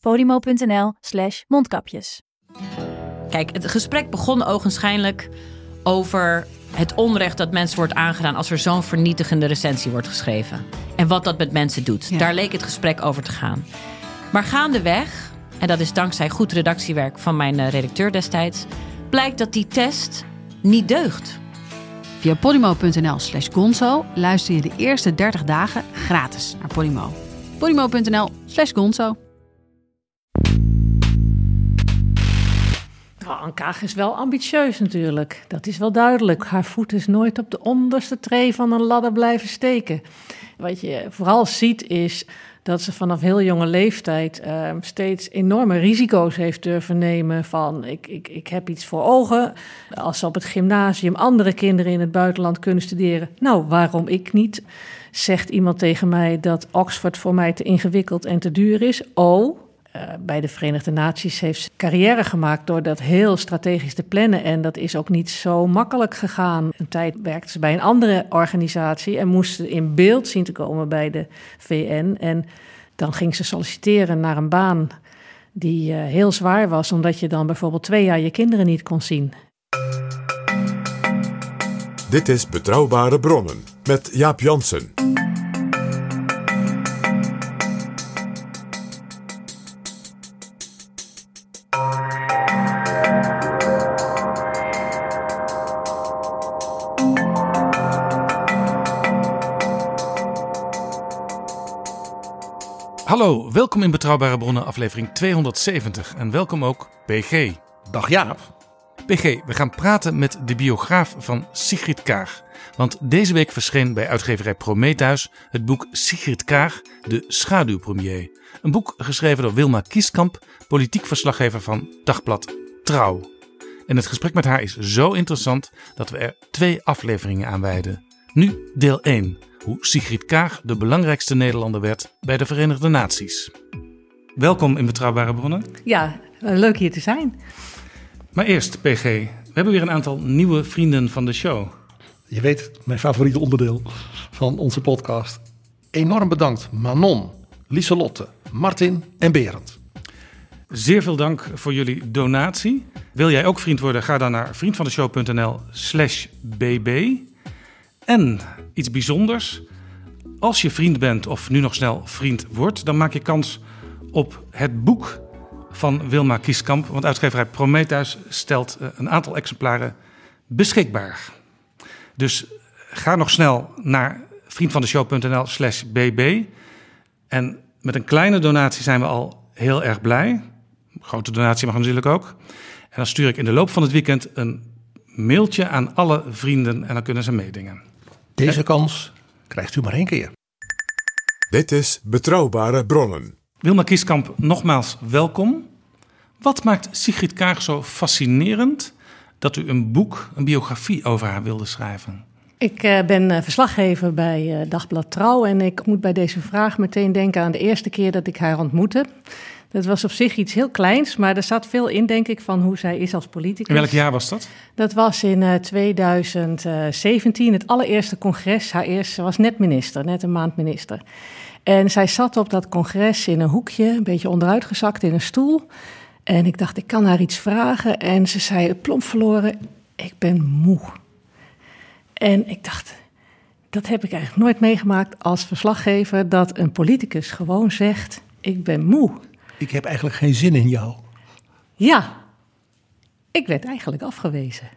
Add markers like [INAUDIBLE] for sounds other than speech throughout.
podimo.nl slash mondkapjes. Kijk, het gesprek begon ogenschijnlijk over het onrecht dat mensen wordt aangedaan als er zo'n vernietigende recensie wordt geschreven. En wat dat met mensen doet. Daar leek het gesprek over te gaan. Maar gaandeweg, en dat is dankzij goed redactiewerk van mijn eh, redacteur destijds, blijkt dat die test niet deugt. Via podimo.nl slash gonzo luister je de eerste 30 dagen gratis naar Podimo. podimo.nl slash gonzo. Kaag is wel ambitieus natuurlijk. Dat is wel duidelijk. Haar voet is nooit op de onderste tree van een ladder blijven steken. Wat je vooral ziet is dat ze vanaf heel jonge leeftijd uh, steeds enorme risico's heeft durven nemen. Van ik, ik, ik heb iets voor ogen. Als ze op het gymnasium andere kinderen in het buitenland kunnen studeren, nou waarom ik niet? Zegt iemand tegen mij dat Oxford voor mij te ingewikkeld en te duur is? Oh, bij de Verenigde Naties heeft ze carrière gemaakt door dat heel strategisch te plannen. En dat is ook niet zo makkelijk gegaan. Een tijd werkte ze bij een andere organisatie en moest in beeld zien te komen bij de VN. En dan ging ze solliciteren naar een baan die uh, heel zwaar was, omdat je dan bijvoorbeeld twee jaar je kinderen niet kon zien. Dit is Betrouwbare Bronnen met Jaap Jansen. Welkom in Betrouwbare Bronnen, aflevering 270. En welkom ook PG. Dag Jaap. PG, we gaan praten met de biograaf van Sigrid Kaag. Want deze week verscheen bij uitgeverij Prometheus het boek Sigrid Kaag, de schaduwpremier. Een boek geschreven door Wilma Kieskamp, politiek verslaggever van Dagblad Trouw. En het gesprek met haar is zo interessant dat we er twee afleveringen aan wijden. Nu deel 1 hoe Sigrid Kaag de belangrijkste Nederlander werd bij de Verenigde Naties. Welkom in Betrouwbare Bronnen. Ja, leuk hier te zijn. Maar eerst, PG, we hebben weer een aantal nieuwe vrienden van de show. Je weet, mijn favoriete onderdeel van onze podcast. Enorm bedankt Manon, Lieselotte, Martin en Berend. Zeer veel dank voor jullie donatie. Wil jij ook vriend worden? Ga dan naar vriendvandeshow.nl slash bb. En iets bijzonders. Als je vriend bent of nu nog snel vriend wordt, dan maak je kans op het boek van Wilma Kieskamp. Want uitgeverij Prometheus stelt eh, een aantal exemplaren beschikbaar. Dus ga nog snel naar vriendvandeshow.nl slash bb. En met een kleine donatie zijn we al heel erg blij. grote donatie mag natuurlijk ook. En dan stuur ik in de loop van het weekend een mailtje aan alle vrienden en dan kunnen ze meedingen. Deze kans krijgt u maar één keer. Dit is Betrouwbare Bronnen. Wilma Kieskamp, nogmaals welkom. Wat maakt Sigrid Kaag zo fascinerend dat u een boek, een biografie over haar wilde schrijven? Ik uh, ben uh, verslaggever bij uh, Dagblad Trouw en ik moet bij deze vraag meteen denken aan de eerste keer dat ik haar ontmoette. Dat was op zich iets heel kleins, maar er zat veel in, denk ik, van hoe zij is als politicus. In welk jaar was dat? Dat was in uh, 2017, het allereerste congres. Haar eerste, ze was net minister, net een maand minister. En zij zat op dat congres in een hoekje, een beetje onderuitgezakt in een stoel. En ik dacht, ik kan haar iets vragen. En ze zei, plomp verloren, ik ben moe. En ik dacht, dat heb ik eigenlijk nooit meegemaakt als verslaggever, dat een politicus gewoon zegt, ik ben moe. Ik heb eigenlijk geen zin in jou. Ja, ik werd eigenlijk afgewezen.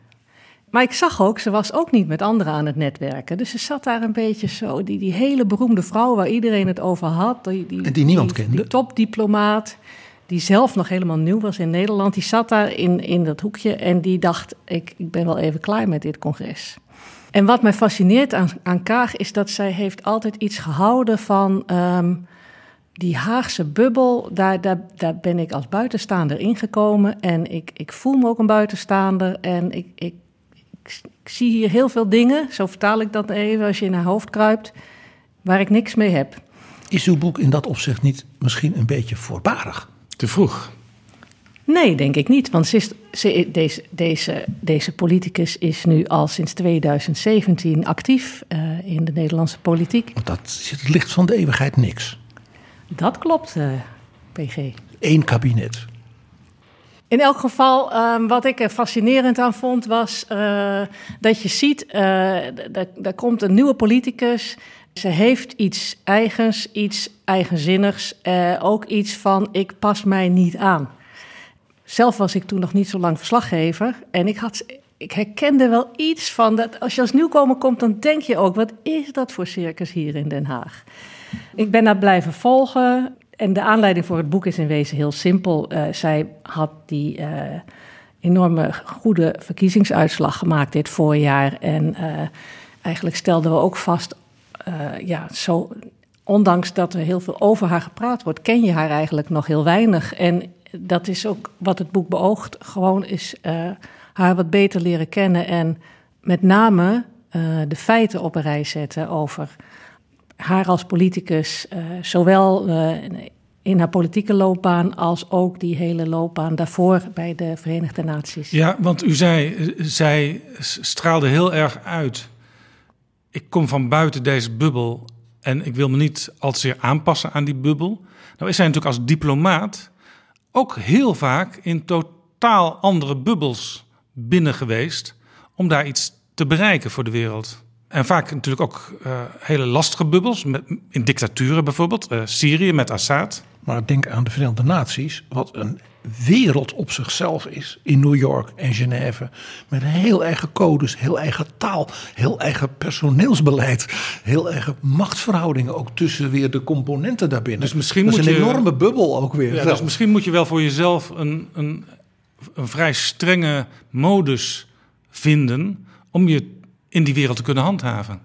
Maar ik zag ook, ze was ook niet met anderen aan het netwerken. Dus ze zat daar een beetje zo, die, die hele beroemde vrouw waar iedereen het over had. Die, die, en die niemand die, kende. Die topdiplomaat, die zelf nog helemaal nieuw was in Nederland. Die zat daar in, in dat hoekje en die dacht, ik, ik ben wel even klaar met dit congres. En wat mij fascineert aan, aan Kaag is dat zij heeft altijd iets gehouden van... Um, die Haagse bubbel, daar, daar, daar ben ik als buitenstaander ingekomen. En ik, ik voel me ook een buitenstaander. En ik, ik, ik, ik zie hier heel veel dingen, zo vertaal ik dat even als je in haar hoofd kruipt, waar ik niks mee heb. Is uw boek in dat opzicht niet misschien een beetje voorbarig? Te vroeg. Nee, denk ik niet. Want ze is, ze, deze, deze, deze politicus is nu al sinds 2017 actief uh, in de Nederlandse politiek. Want dat zit het licht van de eeuwigheid niks. Dat klopt, uh, PG. Eén kabinet. In elk geval, um, wat ik er fascinerend aan vond, was uh, dat je ziet, er komt een nieuwe politicus. Ze heeft iets eigens, iets eigenzinnigs, ook iets van ik pas mij niet aan. Zelf was ik toen nog niet zo lang verslaggever. En ik, had, ik herkende wel iets van dat. Als je als nieuwkomer komt, dan denk je ook: wat is dat voor circus hier in Den Haag? Ik ben daar blijven volgen. En de aanleiding voor het boek is in wezen heel simpel. Uh, zij had die uh, enorme goede verkiezingsuitslag gemaakt dit voorjaar. En uh, eigenlijk stelden we ook vast, ja, zo, ondanks dat er heel veel over haar gepraat wordt, ken je haar eigenlijk nog heel weinig. En dat is ook wat het boek beoogt. Gewoon is haar wat beter leren kennen en met name de feiten op een rij zetten over haar als politicus, uh, zowel in haar politieke loopbaan als ook die hele loopbaan daarvoor bij de Verenigde Naties. Ja, want u zei, zij straalde heel erg uit. Ik kom van buiten deze bubbel en ik wil me niet al te zeer aanpassen aan die bubbel. Nou is zij natuurlijk als diplomaat ook heel vaak in totaal andere bubbels binnen geweest om daar iets te bereiken voor de wereld. En vaak natuurlijk ook uh, hele lastige bubbels, met, in dictaturen bijvoorbeeld, uh, Syrië met Assad. Maar denk aan de Verenigde Naties, wat een wereld op zichzelf is in New York en Genève. Met heel eigen codes, heel eigen taal, heel eigen personeelsbeleid, heel eigen machtsverhoudingen ook tussen weer de componenten daarbinnen. Dus misschien dat moet is een je, enorme bubbel ook weer. Ja, dus misschien moet je wel voor jezelf een, een, een vrij strenge modus vinden om je in die wereld te kunnen handhaven.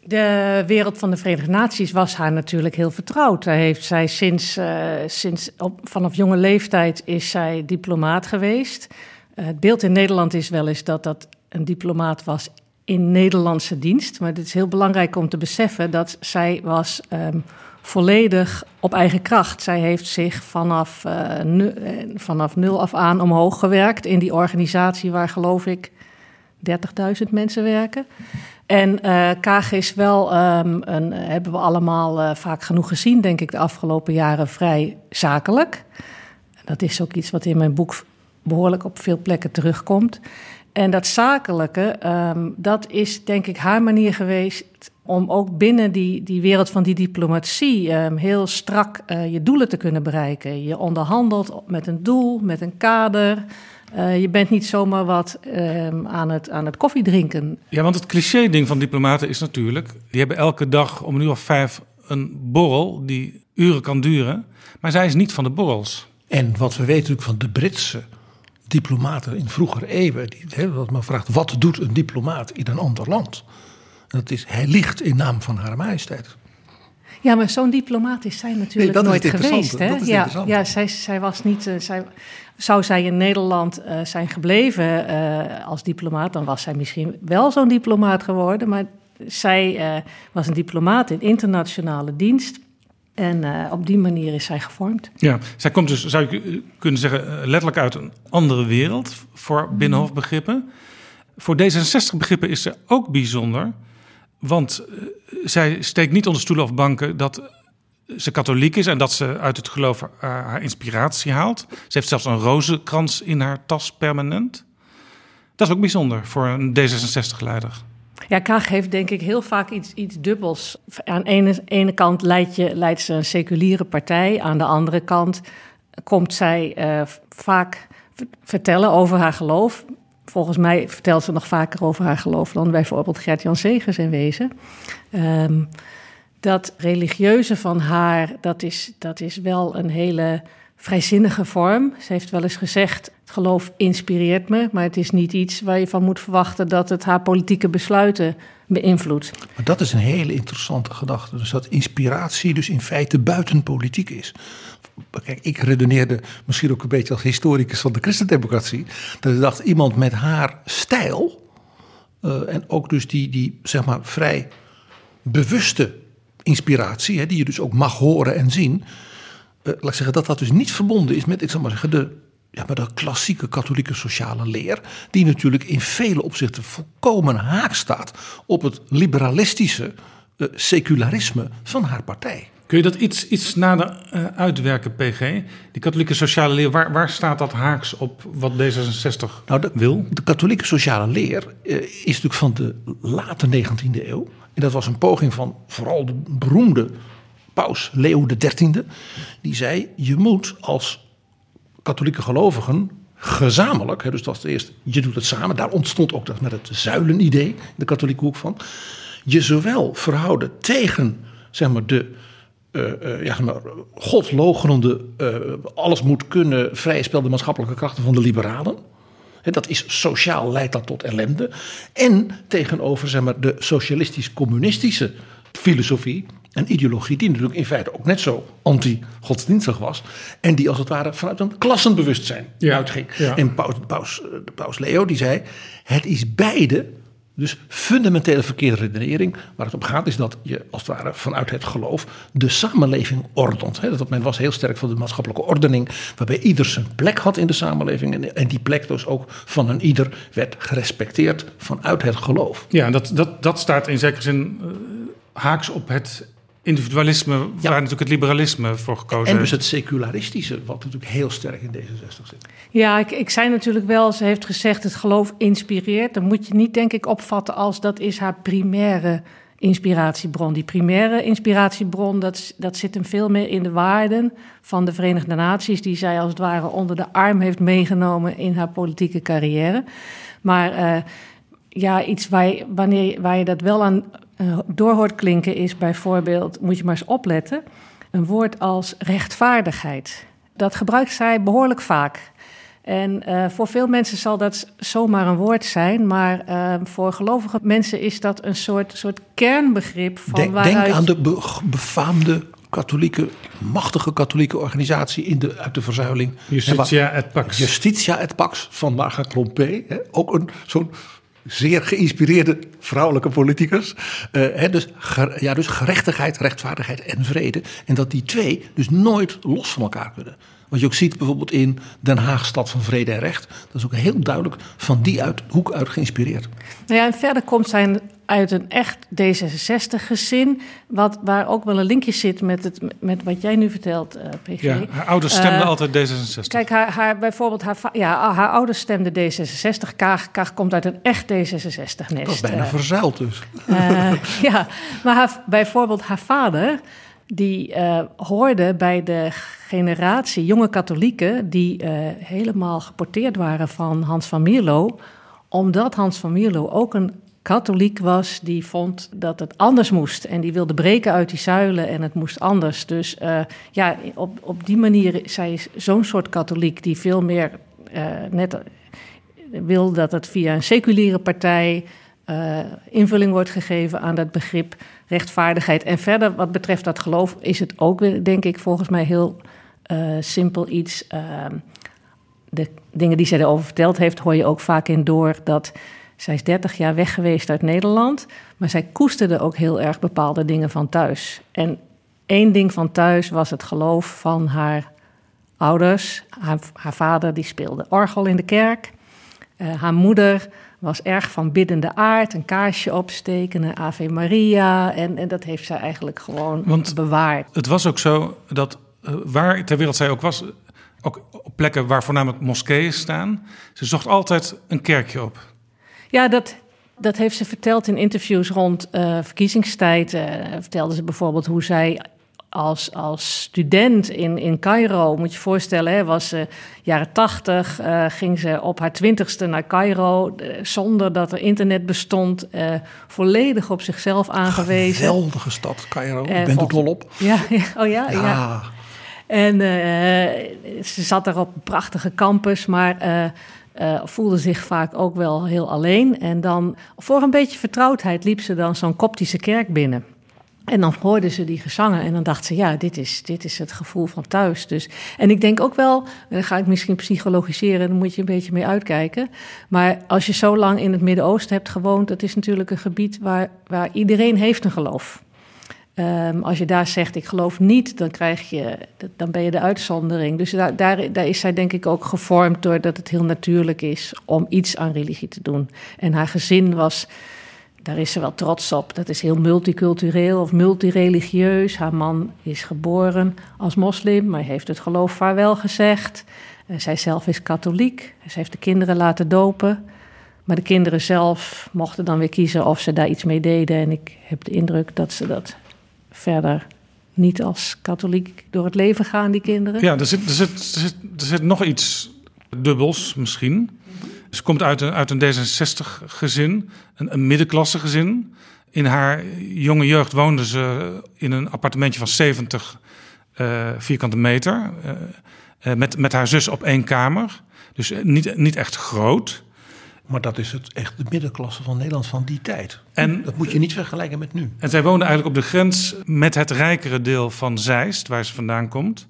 De wereld van de Verenigde Naties was haar natuurlijk heel vertrouwd. Daar heeft zij sinds, uh, sinds vanaf jonge leeftijd is zij diplomaat geweest. Uh, het beeld in Nederland is wel eens dat dat een diplomaat was in Nederlandse dienst. Maar het is heel belangrijk om te beseffen dat zij was um, volledig op eigen kracht. Zij heeft zich vanaf, nu, vanaf nul af aan omhoog gewerkt in die organisatie waar geloof ik 30.000 mensen werken. En uh, is wel, um, een, hebben we allemaal uh, vaak genoeg gezien, denk ik, de afgelopen jaren vrij zakelijk. Dat is ook iets wat in mijn boek behoorlijk op veel plekken terugkomt. En dat zakelijke, um, dat is denk ik haar manier geweest om ook binnen die, die wereld van die diplomatie um, heel strak je doelen te kunnen bereiken. Je onderhandelt met een doel, met een kader. Uh, je bent niet zomaar wat uh, aan, het, aan het koffiedrinken. Ja, want het cliché-ding van diplomaten is natuurlijk... die hebben elke dag om een uur of vijf een borrel die uren kan duren. Maar zij is niet van de borrels. En wat we weten natuurlijk van de Britse diplomaten in vroegere eeuwen... die hè, wat men vraagt, wat doet een diplomaat in een ander land? En dat is, hij ligt in naam van haar majesteit. Ja, maar zo'n diplomaat is zij natuurlijk nee, nooit geweest. Hè? Dat is ja, ja zij, zij was niet. Uh, zij, zou zij in Nederland uh, zijn gebleven uh, als diplomaat, dan was zij misschien wel zo'n diplomaat geworden. Maar zij was een diplomaat in internationale dienst. En op die manier is zij gevormd. Ja, zij komt dus, zou je kunnen zeggen, letterlijk uit een andere wereld voor binnenhofbegrippen. Voor D66-begrippen is ze ook bijzonder. Want zij steekt niet onder stoelen of banken dat ze katholiek is en dat ze uit het geloof uh, haar inspiratie haalt. Ze heeft zelfs een rozenkrans in haar tas permanent. Dat is ook bijzonder voor een D66-leider. Ja, Kaag heeft denk ik heel vaak iets, iets dubbels. Aan de ene, ene kant leidt, je, leidt ze een seculiere partij. Aan de andere kant komt zij uh, vaak vertellen over haar geloof. Volgens mij vertelt ze nog vaker over haar geloof dan bijvoorbeeld Gert-Jan Segers in wezen. Um, dat religieuze van haar, dat is, dat is wel een hele vrijzinnige vorm. Ze heeft wel eens gezegd: het geloof inspireert me, maar het is niet iets waar je van moet verwachten dat het haar politieke besluiten beïnvloedt. Maar dat is een hele interessante gedachte. Dus dat inspiratie dus in feite buiten politiek is. Kijk, ik redeneerde misschien ook een beetje als historicus van de christendemocratie. Dat ik dacht, iemand met haar stijl. Uh, en ook dus die, die zeg maar vrij bewuste inspiratie, hè, die je dus ook mag horen en zien. Uh, laat ik zeggen dat dat dus niet verbonden is met, ik zal maar zeggen, de, ja, met de klassieke katholieke sociale leer. Die natuurlijk in vele opzichten volkomen haak staat op het liberalistische uh, secularisme van haar partij. Kun je dat iets, iets nader uh, uitwerken, PG? Die katholieke sociale leer, waar, waar staat dat haaks op wat D66 nou, de, wil? De katholieke sociale leer uh, is natuurlijk van de late 19e eeuw. En dat was een poging van vooral de beroemde paus Leo XIII. Die zei, je moet als katholieke gelovigen gezamenlijk, dus dat was het eerste, je doet het samen. Daar ontstond ook dat met het zuilenidee, de katholieke hoek van. Je zowel verhouden tegen zeg maar, de uh, godlogenende, uh, alles moet kunnen, vrije spel de maatschappelijke krachten van de liberalen. Dat is sociaal, leidt dat tot ellende. En tegenover zeg maar, de socialistisch-communistische filosofie en ideologie, die natuurlijk in feite ook net zo anti-godsdienstig was. En die als het ware vanuit een klassenbewustzijn ja, uitging. Ja. En paus, paus, paus Leo die zei: het is beide dus fundamentele verkeerde redenering. Waar het om gaat is dat je als het ware vanuit het geloof de samenleving ordent. Dat men was heel sterk van de maatschappelijke ordening. Waarbij ieder zijn plek had in de samenleving. En die plek dus ook van een ieder werd gerespecteerd vanuit het geloof. Ja, dat, dat, dat staat in zekere zin uh, haaks op het individualisme, waar ja. natuurlijk het liberalisme voor gekozen En dus het secularistische, wat natuurlijk heel sterk in D66 zit. Ja, ik, ik zei natuurlijk wel, ze heeft gezegd het geloof inspireert. Dan moet je niet denk ik opvatten als dat is haar primaire inspiratiebron. Die primaire inspiratiebron, dat, dat zit hem veel meer in de waarden van de Verenigde Naties... die zij als het ware onder de arm heeft meegenomen in haar politieke carrière. Maar... Uh, ja, iets waar je, wanneer, waar je dat wel aan uh, door hoort klinken is bijvoorbeeld, moet je maar eens opletten, een woord als rechtvaardigheid. Dat gebruikt zij behoorlijk vaak. En uh, voor veel mensen zal dat zomaar een woord zijn, maar uh, voor gelovige mensen is dat een soort, soort kernbegrip van denk, waaruit... Denk aan de be befaamde katholieke, machtige katholieke organisatie in de, uit de verzuiling. Justitia et Pax. Justitia et Pax van Marga Klompé. Ook een zo'n zeer geïnspireerde vrouwelijke politicus. Hè, dus, ja, dus gerechtigheid, rechtvaardigheid en vrede. En dat die twee dus nooit los van elkaar kunnen. Wat je ook ziet bijvoorbeeld in Den Haag, stad van vrede en recht. Dat is ook heel duidelijk van die uit, hoek uit geïnspireerd. Nou ja, en verder komt zij uit een echt D66-gezin. Wat, waar ook wel een linkje zit met, het, met wat jij nu vertelt, uh, PG. Ja, haar ouders stemden uh, altijd D66. Kijk, haar, haar, bijvoorbeeld haar, ja, haar ouders stemden D66. Kaag, Kaag komt uit een echt D66-nest. Dat is bijna uh, verzuild dus. [LAUGHS] ja, maar haar, bijvoorbeeld haar vader die uh, hoorde bij de generatie jonge katholieken die uh, helemaal geporteerd waren van Hans van Mierlo, omdat Hans van Mierlo ook een katholiek was die vond dat het anders moest en die wilde breken uit die zuilen en het moest anders. Dus uh, ja, op, op die manier, zij zo'n soort katholiek die veel meer net wil dat het via een seculiere partij invulling wordt gegeven aan dat begrip rechtvaardigheid. En verder, wat betreft dat geloof, is het ook, denk ik, volgens mij heel uh, simpel iets. Uh, de dingen die zij erover verteld heeft, hoor je ook vaak in door dat zij is 30 jaar weg geweest uit Nederland, maar zij koesterde ook heel erg bepaalde dingen van thuis. En één ding van thuis was het geloof van haar ouders. Haar, vader die speelde orgel in de kerk. Uh, haar moeder was erg van biddende aard, een kaarsje opsteken, een Ave Maria. En, en dat heeft zij eigenlijk gewoon Want bewaard. Het was ook zo dat uh, waar ter wereld zij ook was, ook op plekken waar voornamelijk moskeeën staan, ze zocht altijd een kerkje op. Ja, dat, dat heeft ze verteld in interviews rond uh, verkiezingstijd. Uh, vertelde ze bijvoorbeeld hoe zij als, als student in, in Cairo, moet je je voorstellen, hè, was ze jaren tachtig, uh, ging ze op haar twintigste naar Cairo, uh, zonder dat er internet bestond, uh, volledig op zichzelf aangewezen. Geweldige stad, Cairo. Ik ben er dol op. Ja, ja, oh ja, ja. ja. En ze zat daar op een prachtige campus, maar uh, voelde zich vaak ook wel heel alleen. En dan, voor een beetje vertrouwdheid, liep ze dan zo'n koptische kerk binnen. En dan hoorde ze die gezangen en dan dacht ze, ja, dit is, dit is het gevoel van thuis. Dus, en ik denk ook wel, en dan ga ik misschien psychologiseren, dan moet je een beetje mee uitkijken. Maar als je zo lang in het Midden-Oosten hebt gewoond, dat is natuurlijk een gebied waar, waar iedereen heeft een geloof. Um, als je daar zegt, ik geloof niet, dan, krijg je, dan ben je de uitzondering. Dus daar, daar, daar is zij denk ik ook gevormd doordat het heel natuurlijk is om iets aan religie te doen. En haar gezin was daar is ze wel trots op. Dat is heel multicultureel of multireligieus. Haar man is geboren als moslim, maar heeft het geloof vaarwel gezegd. Uh, zij zelf is katholiek. Ze heeft de kinderen laten dopen. Maar de kinderen zelf mochten dan weer kiezen of ze daar iets mee deden. En ik heb de indruk dat ze dat verder niet als katholiek door het leven gaan, die kinderen. Ja, er zit, er zit, er zit, er zit nog iets dubbels misschien. Ze komt uit een, uit een D66-gezin, een, een middenklasse gezin. In haar jonge jeugd woonde ze in een appartementje van 70 uh, eh, vierkante meter. Uh, uh, met, met haar zus op één kamer. Dus niet, niet echt groot. Maar dat is het echt de middenklasse van Nederland van die tijd. En, dat moet je niet vergelijken met nu. En zij woonde eigenlijk op de grens met het rijkere deel van Zeist, waar ze vandaan komt.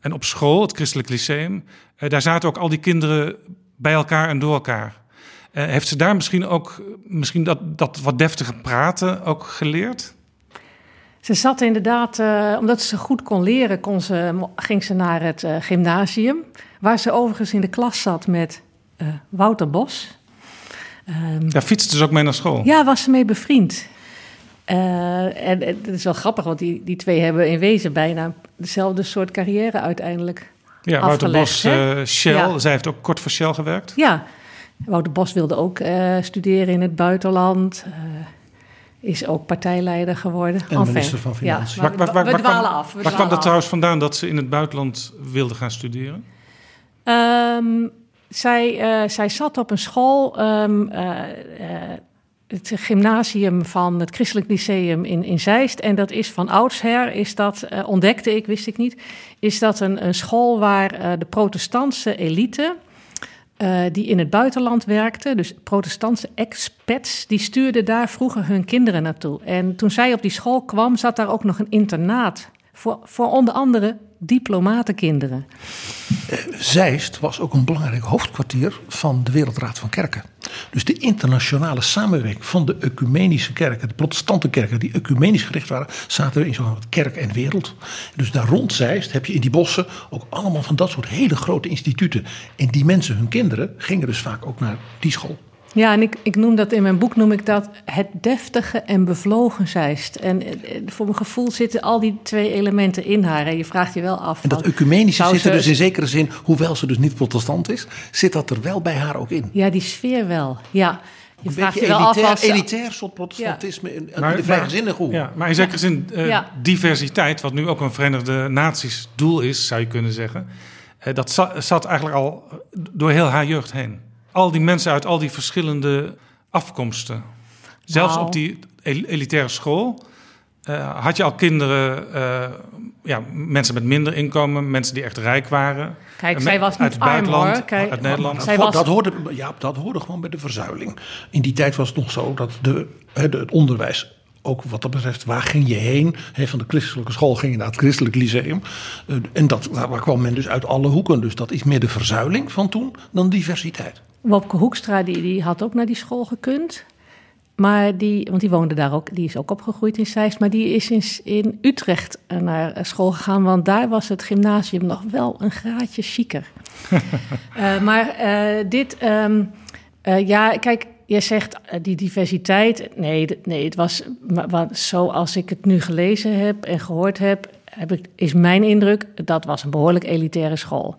En op school, het Christelijk Lyceum, daar zaten ook al die kinderen bij elkaar en door elkaar. Uh, heeft ze daar misschien ook misschien dat, dat wat deftige praten ook geleerd? Ze zat inderdaad, uh, omdat ze goed kon leren, kon ze, ging ze naar het uh, gymnasium. Waar ze overigens in de klas zat met Wouter Bos. Daar fietste ze ook mee naar school? Ja, was ze mee bevriend. en, en het is wel grappig, want die, die twee hebben in wezen bijna dezelfde soort carrière uiteindelijk ja, Wouter Bos, uh, Shell. Zij heeft ook kort voor Shell gewerkt. Ja, Wouter Bos wilde ook uh, studeren in het buitenland. Uh, is ook partijleider geworden. En enfin, minister van Financiën. Ja, waar, waar, waar, we dwalen af. waar kwam dat trouwens vandaan dat ze in het buitenland wilde gaan studeren? Um, zij, zij zat op een school... Um, het gymnasium van het Christelijk Lyceum in, in Zeist. En dat is van oudsher, is dat, uh, ontdekte ik, wist ik niet, is dat een, school waar uh, de protestantse elite, uh, die in het buitenland werkte, dus protestantse expats, die stuurden daar vroeger hun kinderen naartoe. En toen zij op die school kwam, zat daar ook nog een internaat voor, voor onder andere diplomatenkinderen. Zeist was ook een belangrijk hoofdkwartier van de Wereldraad van Kerken. Dus de internationale samenwerking van de ecumenische kerken, de protestante kerken die ecumenisch gericht waren, zaten er in zo'n kerk en wereld. Dus daar rond Zeist heb je in die bossen ook allemaal van dat soort hele grote instituten. En die mensen, hun kinderen, gingen dus vaak ook naar die school. Ja, en ik, ik noem dat in mijn boek noem ik dat het deftige en bevlogen zeist. En eh, voor mijn gevoel zitten al die twee elementen in haar. En je vraagt je wel af. En dat ecumenische zit er dus in zekere zin, hoewel ze dus niet protestant is, zit dat er wel bij haar ook in. Ja, die sfeer wel. Ja. Je vraagt je wel elitair, af elitair soort protestantisme ja. in, maar, de vrijgezinnige hoek. Ja, maar in zekere zin uh, ja. diversiteit, wat nu ook een Verenigde Naties doel is, zou je kunnen zeggen. Uh, dat zat, zat eigenlijk al door heel haar jeugd heen al die mensen uit al die verschillende afkomsten. Zelfs op die elitaire school uh, had je al kinderen, uh, ja, mensen met minder inkomen, mensen die echt rijk waren. Kijk, zij was uit het buitenland, Kijk, uit Nederland. Dat, was... dat, hoorde, ja, dat hoorde gewoon bij de verzuiling. In die tijd was het nog zo dat de, het onderwijs ook wat dat betreft, waar ging je heen? van de christelijke school ging je naar het christelijk lyceum. Uh, en dat, waar kwam men dus uit alle hoeken. Dus dat is meer de verzuiling van toen dan diversiteit. Wopke Hoekstra die, die had ook naar die school gekund. Maar die, want die woonde daar ook, die is ook opgegroeid in Zeist. Maar die is in, in Utrecht naar school gegaan, want daar was het gymnasium nog wel een graadje chiquer. uh, [LAUGHS] maar uh, dit, um, uh, ja, kijk, je zegt die diversiteit. Nee, nee het was maar, zoals ik het nu gelezen heb en gehoord heb, heb ik, is mijn indruk, dat was een behoorlijk elitaire school.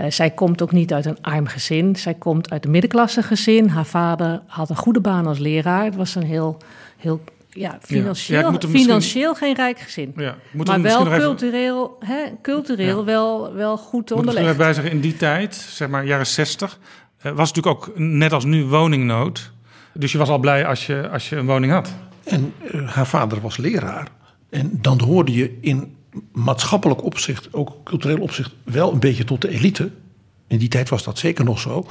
Uh, zij komt ook niet uit een arm gezin. Zij komt uit een middenklasse gezin. Haar vader had een goede baan als leraar. Het was een heel, heel ja, financieel, ja. Ja, financieel geen rijk gezin. Ja, maar wel cultureel, hè, cultureel wel, wel goed onderlegd. Moet bij zeggen, in die tijd, zeg maar jaren zestig, uh, was natuurlijk ook net als nu woningnood. Dus je was al blij als je, als je een woning had. En uh, haar vader was leraar. En dan hoorde je in maatschappelijk opzicht, ook cultureel opzicht, wel een beetje tot de elite. In die tijd was dat zeker nog zo.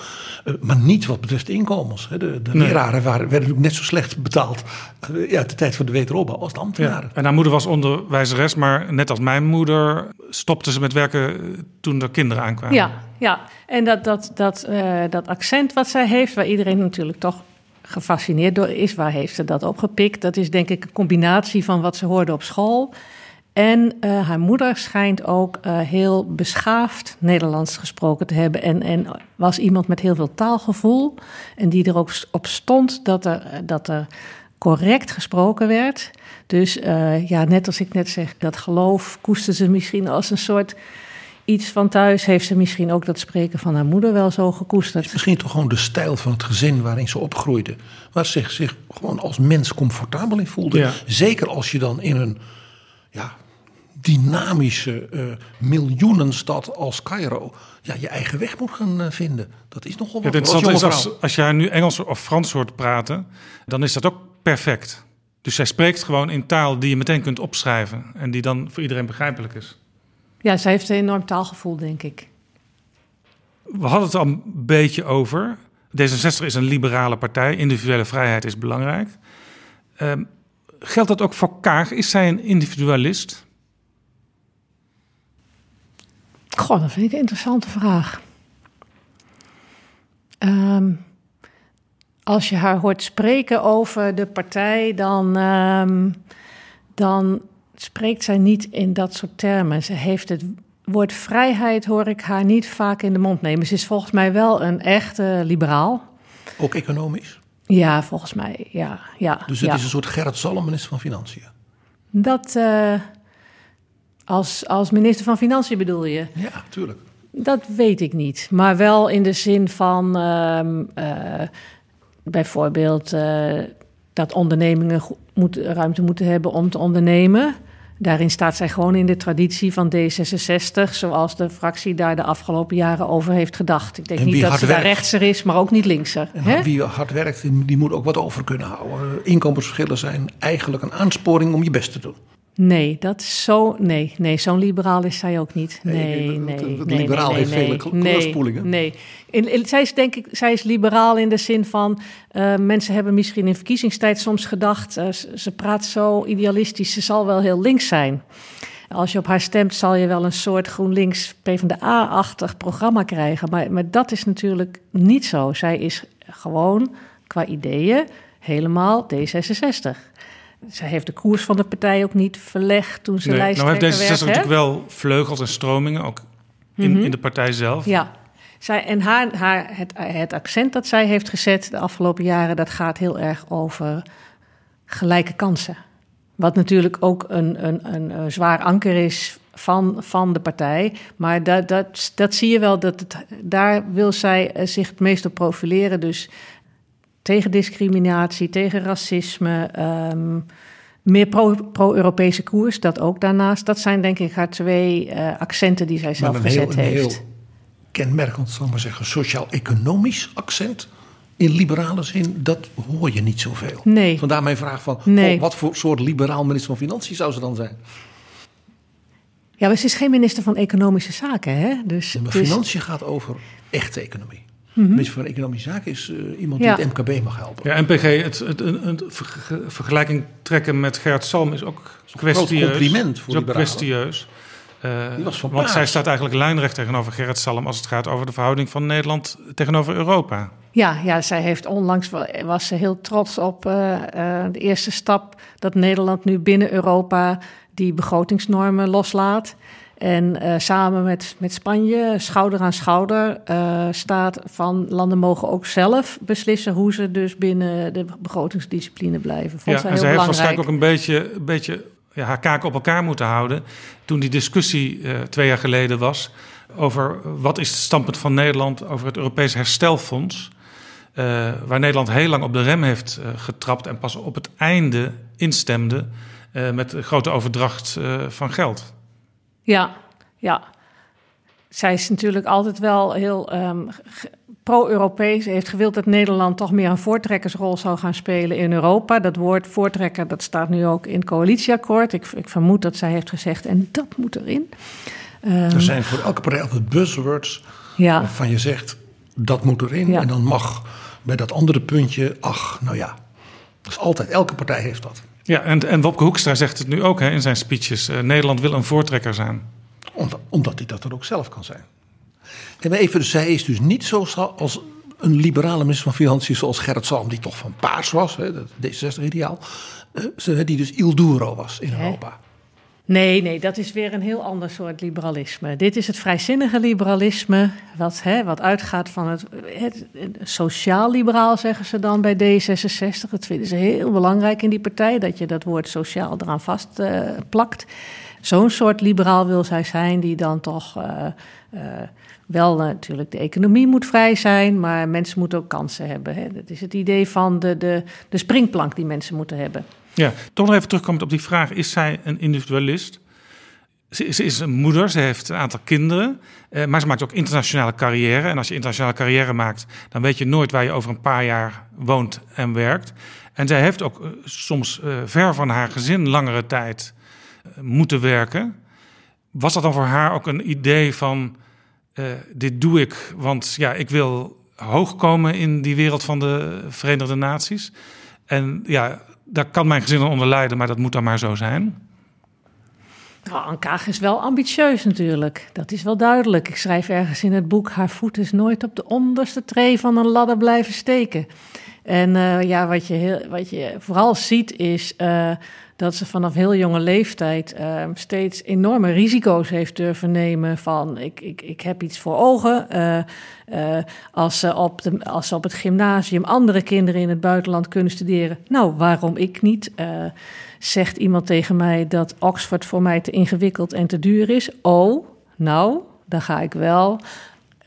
Uh, maar niet wat betreft de inkomens. De, de Nee. leraren waren, werden natuurlijk net zo slecht betaald. uh, ja, de tijd van de wederopbouw als de ambtenaren. Ja. En haar moeder was onderwijzeres, maar net als mijn moeder stopte ze met werken toen er kinderen aankwamen. Ja, ja. en dat, dat, dat, uh, dat accent wat zij heeft, waar iedereen natuurlijk toch gefascineerd door is, waar heeft ze dat opgepikt? Dat is denk ik een combinatie van wat ze hoorde op school. En uh, haar moeder schijnt ook uh, heel beschaafd Nederlands gesproken te hebben. En, en was iemand met heel veel taalgevoel. En die er ook op stond dat er, dat er correct gesproken werd. Dus uh, ja, net als ik net zeg, dat geloof koesterde ze misschien als een soort iets van thuis. Heeft ze misschien ook dat spreken van haar moeder wel zo gekoesterd. Misschien toch gewoon de stijl van het gezin waarin ze opgroeide. Waar ze zich, zich gewoon als mens comfortabel in voelde. Ja. Zeker als je dan in een ja, dynamische uh, miljoenenstad als Cairo ja, je eigen weg moet gaan uh, vinden. Dat is nogal wat. Ja, het interessante is als, als je haar nu Engels of Frans hoort praten, dan is dat ook perfect. Dus zij spreekt gewoon in taal die je meteen kunt opschrijven en die dan voor iedereen begrijpelijk is. Ja, zij heeft een enorm taalgevoel, denk ik. We hadden het al een beetje over. D66 is een liberale partij. Individuele vrijheid is belangrijk. Uh, geldt dat ook voor Kaag? Is zij een individualist? Goh, dat vind ik een interessante vraag. Um, als je haar hoort spreken over de partij, dan, um, dan spreekt zij niet in dat soort termen. Ze heeft het woord vrijheid, hoor ik haar niet vaak in de mond nemen. Ze is volgens mij wel een echte liberaal. Ook economisch? Ja, volgens mij, ja. ja dus het ja. is een soort Gerrit minister van Financiën? Dat, uh, als, als minister van Financiën bedoel je? Ja, tuurlijk. Dat weet ik niet. Maar wel in de zin van uh, uh, bijvoorbeeld uh, dat ondernemingen moet, ruimte moeten hebben om te ondernemen. Daarin staat zij gewoon in de traditie van D66, zoals de fractie daar de afgelopen jaren over heeft gedacht. Ik denk niet dat ze werkt. daar rechtser is, maar ook niet linkser. En hè? wie hard werkt, die moet ook wat over kunnen houden. Inkomensverschillen zijn eigenlijk een aansporing om je best te doen. Nee, dat zo. Nee, nee zo'n liberaal is zij ook niet. Nee, nee. nee, de nee, liberaal nee, heeft nee, vele kleurspoelingen. Nee, in, in, zij is denk ik, zij is liberaal in de zin van uh, mensen hebben misschien in verkiezingstijd soms gedacht, uh, ze, ze praat zo idealistisch, ze zal wel heel links zijn. Als je op haar stemt, zal je wel een soort GroenLinks PvdA-achtig programma krijgen. Maar, maar dat is natuurlijk niet zo. Zij is gewoon qua ideeën helemaal D66. Zij heeft de koers van de partij ook niet verlegd toen ze nee, lijsttrekker nou heeft D66 werd. natuurlijk wel vleugels en stromingen, ook in, mm -hmm. in de partij zelf. Ja, zij, en haar, haar, het, het accent dat zij heeft gezet de afgelopen jaren... dat gaat heel erg over gelijke kansen. Wat natuurlijk ook een, een, een, een zwaar anker is van, van de partij. Maar dat, dat, dat zie je wel, dat het, daar wil zij zich het meest op profileren. Dus discriminatie, tegen racisme, um, meer pro-Europese pro koers, dat ook daarnaast. Dat zijn denk ik haar twee uh, accenten die zij zelf gezet heel, heeft. Een heel kenmerkend, zal ik maar zeggen, sociaal-economisch accent. In liberale zin, dat hoor je niet zoveel. Nee. Vandaar mijn vraag van, nee. oh, wat voor soort liberaal minister van Financiën zou ze dan zijn? Ja, maar ze is geen minister van Economische Zaken, hè? Dus, ja, maar dus... financiën gaat over echte economie. Minister van Economische Zaken is uh, iemand die het MKB mag helpen. Ja, MPG, het, het, vergelijking trekken met Gerrit Salm is ook kwestieus. Een compliment voor is ook kwestieus. Uh, want zij staat eigenlijk lijnrecht tegenover Gerrit Salm als het gaat over de verhouding van Nederland tegenover Europa. Ja, ja zij heeft onlangs was ze heel trots op uh, uh, de eerste stap dat Nederland nu binnen Europa die begrotingsnormen loslaat. En uh, samen met, met Spanje, schouder aan schouder, uh, staat van landen mogen ook zelf beslissen hoe ze dus binnen de begrotingsdiscipline blijven. Vond ja, en heel zij heeft waarschijnlijk ook een beetje, een beetje ja, haar kaken op elkaar moeten houden. Toen die discussie uh, twee jaar geleden was over wat is het standpunt van Nederland over het Europees Herstelfonds. waar Nederland heel lang op de rem heeft getrapt en pas op het einde instemde met de grote overdracht van geld. Ja, ja. Zij is natuurlijk altijd wel heel um, pro-Europees. heeft gewild dat Nederland toch meer een voortrekkersrol zou gaan spelen in Europa. Dat woord voortrekker, dat staat nu ook in het coalitieakkoord. Ik, ik vermoed dat zij heeft gezegd, en dat moet erin. er zijn voor elke partij altijd buzzwords ja. waarvan je zegt, dat moet erin. En dan mag bij dat andere puntje, ach, nou ja. Dat is altijd, elke partij heeft dat. Ja, en, en Wopke Hoekstra zegt het nu ook hè, in zijn speeches. Uh, Nederland wil een voortrekker zijn. Omdat, omdat hij dat er ook zelf kan zijn. En even, dus zij is dus niet zo als een liberale minister van Financiën zoals Gerrit Salm, die toch van paars was, hè, dat D66-ideaal. Uh, die dus Il Duro was in Europa. Nee, nee, dat is weer een heel ander soort liberalisme. Dit is het vrijzinnige liberalisme, wat, hè, wat uitgaat van het, het, sociaal-liberaal, zeggen ze dan bij D66. Dat vinden ze heel belangrijk in die partij, dat je dat woord sociaal eraan vast uh, plakt. Zo'n soort liberaal wil zij zijn, die dan toch uh, uh, wel natuurlijk de economie moet vrij zijn, maar mensen moeten ook kansen hebben. Hè. Dat is het idee van de, de, de springplank die mensen moeten hebben. Ja, toch nog even terugkomend op die vraag: is zij een individualist? Ze, is een moeder, ze heeft een aantal kinderen, eh, maar ze maakt ook internationale carrière. En als je internationale carrière maakt, dan weet je nooit waar je over een paar jaar woont en werkt. En zij heeft ook eh, soms uh, ver van haar gezin langere tijd uh, moeten werken. Was dat dan voor haar ook een idee van: dit doe ik, want ja, ik wil hoog komen in die wereld van de Verenigde Naties? En ja, daar kan mijn gezin onder lijden, maar dat moet dan maar zo zijn. Nou, Ankaag is wel ambitieus natuurlijk. Dat is wel duidelijk. Ik schrijf ergens in het boek: haar voet is nooit op de onderste tree van een ladder blijven steken. En uh, ja, wat je, heel, wat je vooral ziet is uh, dat ze vanaf heel jonge leeftijd uh, steeds enorme risico's heeft durven nemen. Van ik, ik, ik heb iets voor ogen. als, ze op de, als ze op het gymnasium andere kinderen in het buitenland kunnen studeren, nou waarom ik niet? zegt iemand tegen mij dat Oxford voor mij te ingewikkeld en te duur is. Oh, nou, dan ga ik wel.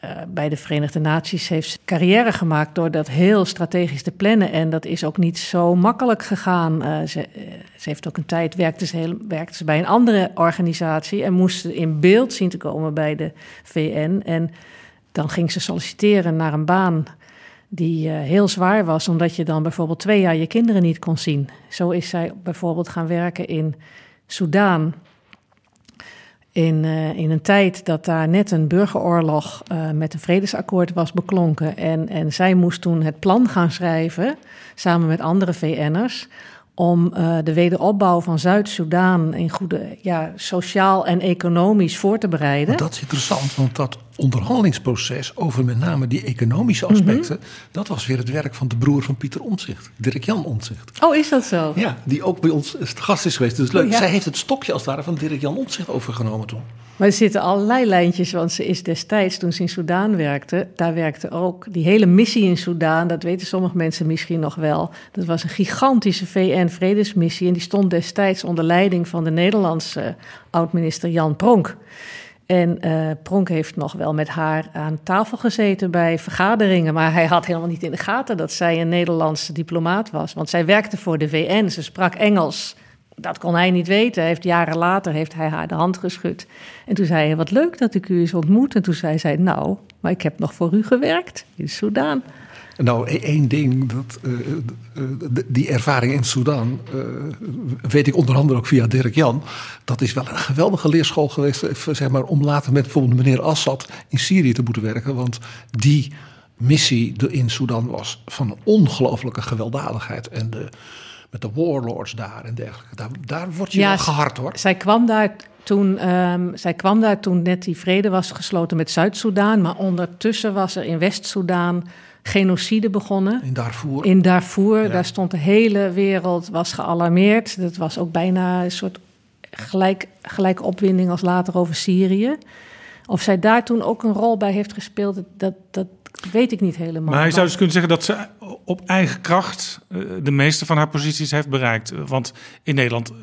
Uh, bij de Verenigde Naties heeft carrière gemaakt door dat heel strategisch te plannen. En dat is ook niet zo makkelijk gegaan. Uh, ze, uh, ze, heeft ook een tijd werkte ze, heel, werkte ze bij een andere organisatie en moest in beeld zien te komen bij de VN. En dan ging ze solliciteren naar een baan die heel zwaar was, omdat je dan bijvoorbeeld twee jaar je kinderen niet kon zien. Zo is zij bijvoorbeeld gaan werken in Soudaan. In, uh, in een tijd dat daar net een burgeroorlog uh, met een vredesakkoord was beklonken. En, en zij moest toen het plan gaan schrijven, samen met andere VN'ers, om uh, de wederopbouw van Zuid-Soedan in goede, ja, sociaal en economisch voor te bereiden. Maar dat is interessant, want dat onderhandelingsproces over met name die economische aspecten, mm -hmm. dat was weer het werk van de broer van Pieter Omtzigt, Dirk-Jan Omtzigt. Oh, is dat zo? Ja, die ook bij ons gast is geweest. Dus leuk. Oh, ja. Zij heeft het stokje als het ware van Dirk-Jan Omtzigt overgenomen toen. Maar er zitten allerlei lijntjes, want ze is destijds, toen ze in Soudaan werkte, daar werkte ook die hele missie in Soudaan, dat weten sommige mensen misschien nog wel. Dat was een gigantische VN-vredesmissie en die stond destijds onder leiding van de Nederlandse oud-minister Jan Pronk. En uh, Pronk heeft nog wel met haar aan tafel gezeten bij vergaderingen. Maar hij had helemaal niet in de gaten dat zij een Nederlandse diplomaat was. Want zij werkte voor de VN, ze sprak Engels. Dat kon hij niet weten. Hij heeft jaren later heeft hij haar de hand geschud. En toen zei hij, wat leuk dat ik u eens ontmoet. En toen zei zij, nou, maar ik heb nog voor u gewerkt in Soudaan. Nou, e- één ding, dat, uh, die ervaring in Sudan, uh, weet ik onder andere ook via Dirk Jan. Dat is wel een geweldige leerschool geweest, zeg maar, om later met bijvoorbeeld meneer Assad in Syrië te moeten werken. Want die missie in Sudan was van een ongelofelijke gewelddadigheid. En de, met de warlords daar en dergelijke, daar, daar word je ja, wel gehard hoor. Zij kwam daar toen, um, zij kwam daar toen net die vrede was gesloten met Zuid-Soedan. Maar ondertussen was er in West-Soedan genocide begonnen. In Darfur. In Darfur, ja. daar stond de hele wereld, was gealarmeerd. Dat was ook bijna een soort gelijk, gelijke opwinding als later over Syrië. Of zij daar toen ook een rol bij heeft gespeeld, dat, dat weet ik niet helemaal. Maar je zou dus kunnen zeggen dat ze op eigen kracht eh, de meeste van haar posities heeft bereikt. Want in Nederland eh,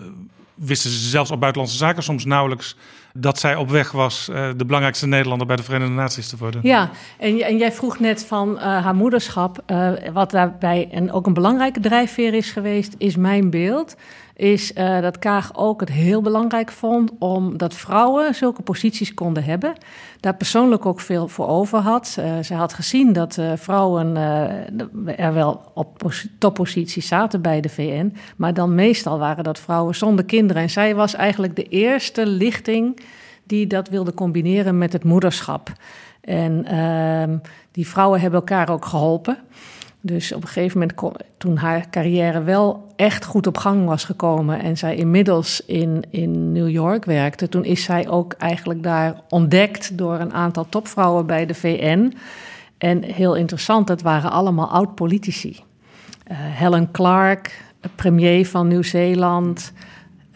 wisten ze zelfs op buitenlandse zaken soms nauwelijks dat zij op weg was uh, de belangrijkste Nederlander bij de Verenigde Naties te worden. Ja, en, en jij vroeg net van uh, haar moederschap. Uh, wat daarbij en ook een belangrijke drijfveer is geweest, is mijn beeld. Is uh, dat Kaag ook het heel belangrijk vond omdat vrouwen zulke posities konden hebben. Daar persoonlijk ook veel voor over had. Uh, ze had gezien dat uh, vrouwen er wel op topposities zaten bij de VN, maar dan meestal waren dat vrouwen zonder kinderen. En zij was eigenlijk de eerste lichting die dat wilde combineren met het moederschap. En ehm, die vrouwen hebben elkaar ook geholpen. Dus op een gegeven moment, toen haar carrière wel echt goed op gang was gekomen en zij inmiddels in, in New York werkte, toen is zij ook eigenlijk daar ontdekt door een aantal topvrouwen bij de VN. En heel interessant, dat waren allemaal oud-politici. Uh, Helen Clark, premier van Nieuw-Zeeland,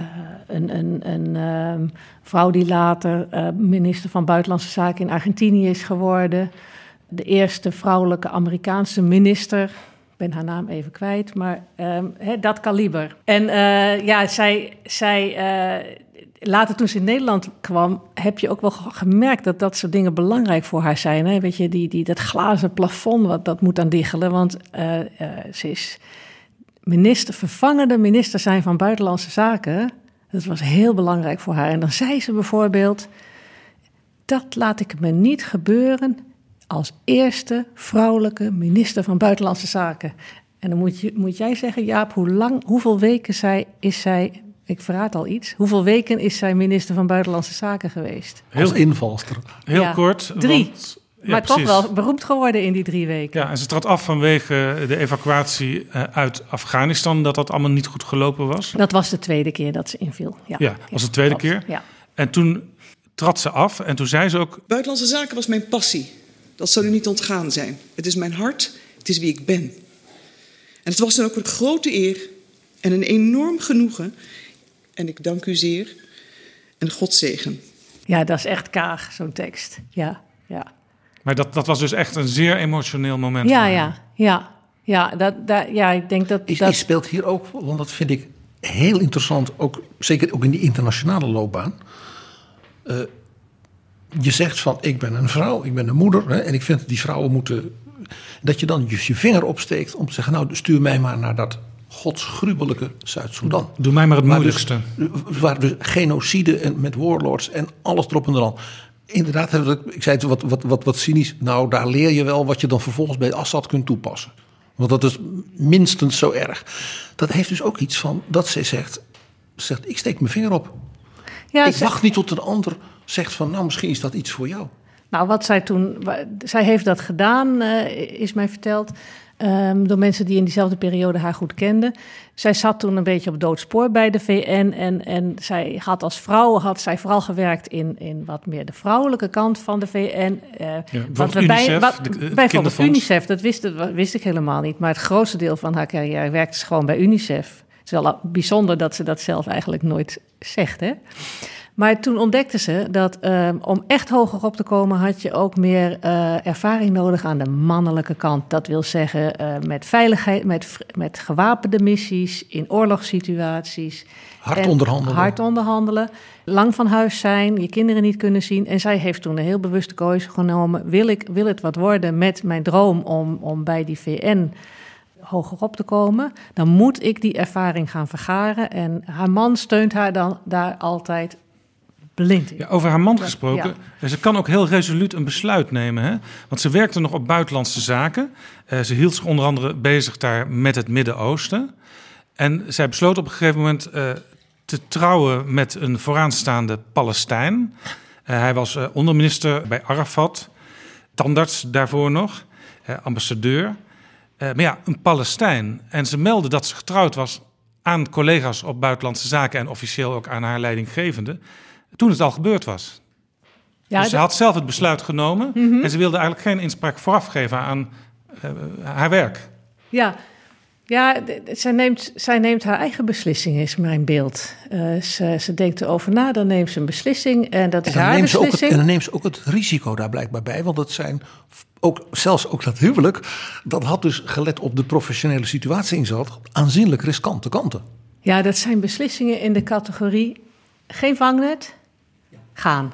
uh, een, een, een uh, vrouw die later uh, minister van Buitenlandse Zaken in Argentinië is geworden de eerste vrouwelijke Amerikaanse minister. Ik ben haar naam even kwijt, maar um, dat kaliber. En uh, ja, zij, zij uh, later toen ze in Nederland kwam, heb je ook wel gemerkt dat dat soort dingen belangrijk voor haar zijn. Hè? Weet je, die, die, dat glazen plafond, wat, dat moet aan diggelen. Want uh, ze is minister, vervangende minister zijn van Buitenlandse Zaken. Dat was heel belangrijk voor haar. En dan zei ze bijvoorbeeld: Dat laat ik me niet gebeuren als eerste vrouwelijke minister van Buitenlandse Zaken. En dan moet, je, moet jij zeggen, Jaap, hoe lang, hoeveel weken zij, is zij, ik verraad al iets, hoeveel weken is zij minister van Buitenlandse Zaken geweest? Heel als invalster. Heel ja, kort. Drie. Want, ja, maar precies. toch wel beroemd geworden in die drie weken. Ja, en ze trad af vanwege de evacuatie uh, uit Afghanistan, dat dat allemaal niet goed gelopen was. Dat was de tweede keer dat ze inviel. Ja, ja was de tweede keer. Ja. En toen trad ze af en toen zei ze ook... Buitenlandse Zaken was mijn passie. Dat zal u niet ontgaan zijn. Het is mijn hart, het is wie ik ben. En het was dan ook een grote eer en een enorm genoegen. En ik dank u zeer en God zegen. Ja, dat is echt kaag, zo'n tekst. Ja, ja. Maar dat, dat was dus echt een zeer emotioneel moment. Ja, ja, ja. Ja, dat, dat, ja, ik denk dat. Is, dat... speelt hier ook, want dat vind ik heel interessant, ook, zeker ook in die internationale loopbaan. Uh, je zegt van ik ben een vrouw, ik ben een moeder hè, en ik vind dat die vrouwen moeten. Dat je dan je vinger opsteekt om te zeggen, nou stuur mij maar naar dat godsgruwelijke Zuid-Soedan. Doe mij maar het moeilijkste. Dus, waar dus genocide en met warlords en alles erop en eraan. Inderdaad, ik zei het wat, wat, wat, wat cynisch. Nou, daar leer je wel wat je dan vervolgens bij Assad kunt toepassen. Want dat is minstens zo erg. Dat heeft dus ook iets van dat zij zegt, zegt ik steek mijn vinger op. Ja, ik wacht niet tot een ander zegt van nou misschien is dat iets voor jou. Nou, wat zij toen, zij heeft dat gedaan, uh, is mij verteld. Um, door mensen die in diezelfde periode haar goed kenden. Zij zat toen een beetje op doodspoor bij de VN. En, en zij had als vrouw had zij vooral gewerkt in, in wat meer de vrouwelijke kant van de VN. Uh, ja, wat we bij, wat, bijvoorbeeld UNICEF, dat wist, dat wist ik helemaal niet. Maar het grootste deel van haar carrière werkte ze gewoon bij UNICEF. Het is wel bijzonder dat ze dat zelf eigenlijk nooit zegt. Hè? Maar toen ontdekten ze dat um, om echt hoger op te komen, had je ook meer uh, ervaring nodig aan de mannelijke kant. Dat wil zeggen uh, met veiligheid, met, met gewapende missies, in oorlogssituaties. Hard onderhandelen. Hard onderhandelen. Lang van huis zijn, je kinderen niet kunnen zien. En zij heeft toen een heel bewuste keuze genomen. Wil, ik, wil het wat worden met mijn droom om, om bij die VN hoger op te komen, dan moet ik die ervaring gaan vergaren. En haar man steunt haar dan daar altijd blind Ja, over haar man gesproken. Ze kan ook heel resoluut een besluit nemen. Hè? Want ze werkte nog op buitenlandse zaken. Uh, ze hield zich onder andere bezig daar met het Midden-Oosten. En zij besloot op een gegeven moment uh, te trouwen met een vooraanstaande Palestijn. Uh, hij was onderminister bij Arafat, tandarts daarvoor nog, ambassadeur. maar ja, een Palestijn. En ze meldde dat ze getrouwd was aan collega's op buitenlandse zaken en officieel ook aan haar leidinggevende toen het al gebeurd was. Ja, dus ze had zelf het besluit genomen mhm. en ze wilde eigenlijk geen inspraak vooraf geven aan uh, haar werk. Ja, ja zij, neemt, zij neemt haar eigen beslissing, is mijn beeld. Uh, ze, ze denkt erover na, dan neemt ze een beslissing en dat is haar beslissing. Het, en dan neemt ze ook het risico daar blijkbaar bij, want dat zijn ook, zelfs ook dat huwelijk, dat had dus gelet op de professionele situatie in zat, aanzienlijk riskante kanten. Ja, dat zijn beslissingen in de categorie geen vangnet, gaan.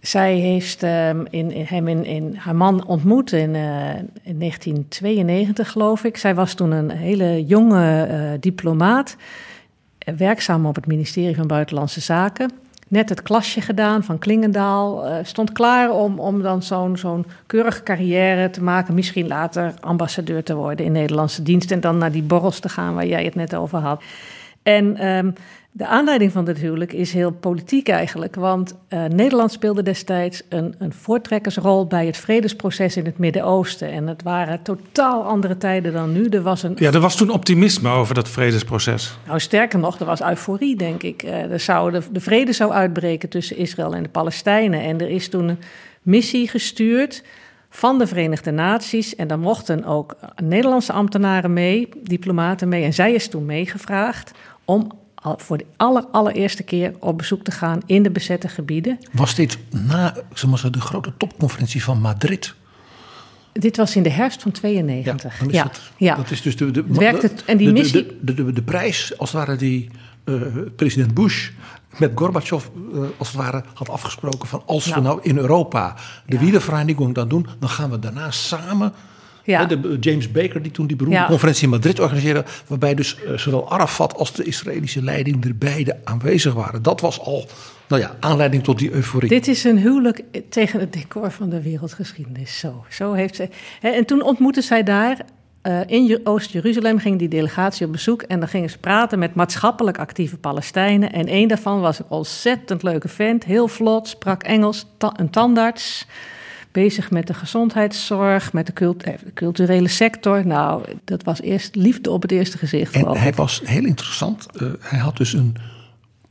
Zij heeft um, in, hem in, in, haar man ontmoet in, uh, in, 1992, geloof ik. Zij was toen een hele jonge uh, diplomaat. werkzaam op het ministerie van Buitenlandse Zaken. Net het klasje gedaan van Klingendaal. Stond klaar om, om dan zo'n keurige carrière te maken. Misschien later ambassadeur te worden in Nederlandse dienst. En dan naar die borrels te gaan waar jij het net over had. En um, de aanleiding van dit huwelijk is heel politiek eigenlijk. Want uh, Nederland speelde destijds een, een voortrekkersrol bij het vredesproces in het Midden-Oosten. En het waren totaal andere tijden dan nu. Er was een... Ja, er was toen optimisme over dat vredesproces. Nou, sterker nog, er was euforie, denk ik. Uh, er zou de, de vrede zou uitbreken tussen Israël en de Palestijnen. En er is toen een missie gestuurd van de Verenigde Naties. En daar mochten ook Nederlandse ambtenaren mee, diplomaten mee. En zij is toen meegevraagd om voor de aller, allereerste keer op bezoek te gaan in de bezette gebieden. Was dit na zeg maar, de grote topconferentie van Madrid? Dit was in de herfst van 92. Ja, ja, dat, ja. dat is dus de, de, en die missie... de, de, de, prijs, als het ware, die uh, president Bush met Gorbachev uh, als het ware had afgesproken van als nou, we nou in Europa de ja. wiedervereniging dan doen, dan gaan we daarna samen ja. De, James Baker, die toen die beroemde ja. conferentie in Madrid organiseerde, waarbij dus uh, zowel Arafat als de Israëlische leiding er beide aanwezig waren. Dat was al nou ja, aanleiding tot die euforie. Dit is een huwelijk tegen het decor van de wereldgeschiedenis. Zo, zo heeft ze. En toen ontmoette zij daar. Uh, in Oost-Jeruzalem ging die delegatie op bezoek en dan gingen ze praten met maatschappelijk actieve Palestijnen. En een daarvan was een ontzettend leuke vent, heel vlot, sprak Engels, ta een tandarts bezig met de gezondheidszorg, met de, cult de, culturele sector. Nou, dat was eerst liefde op het eerste gezicht. En hij was heel interessant. Uh, hij had dus een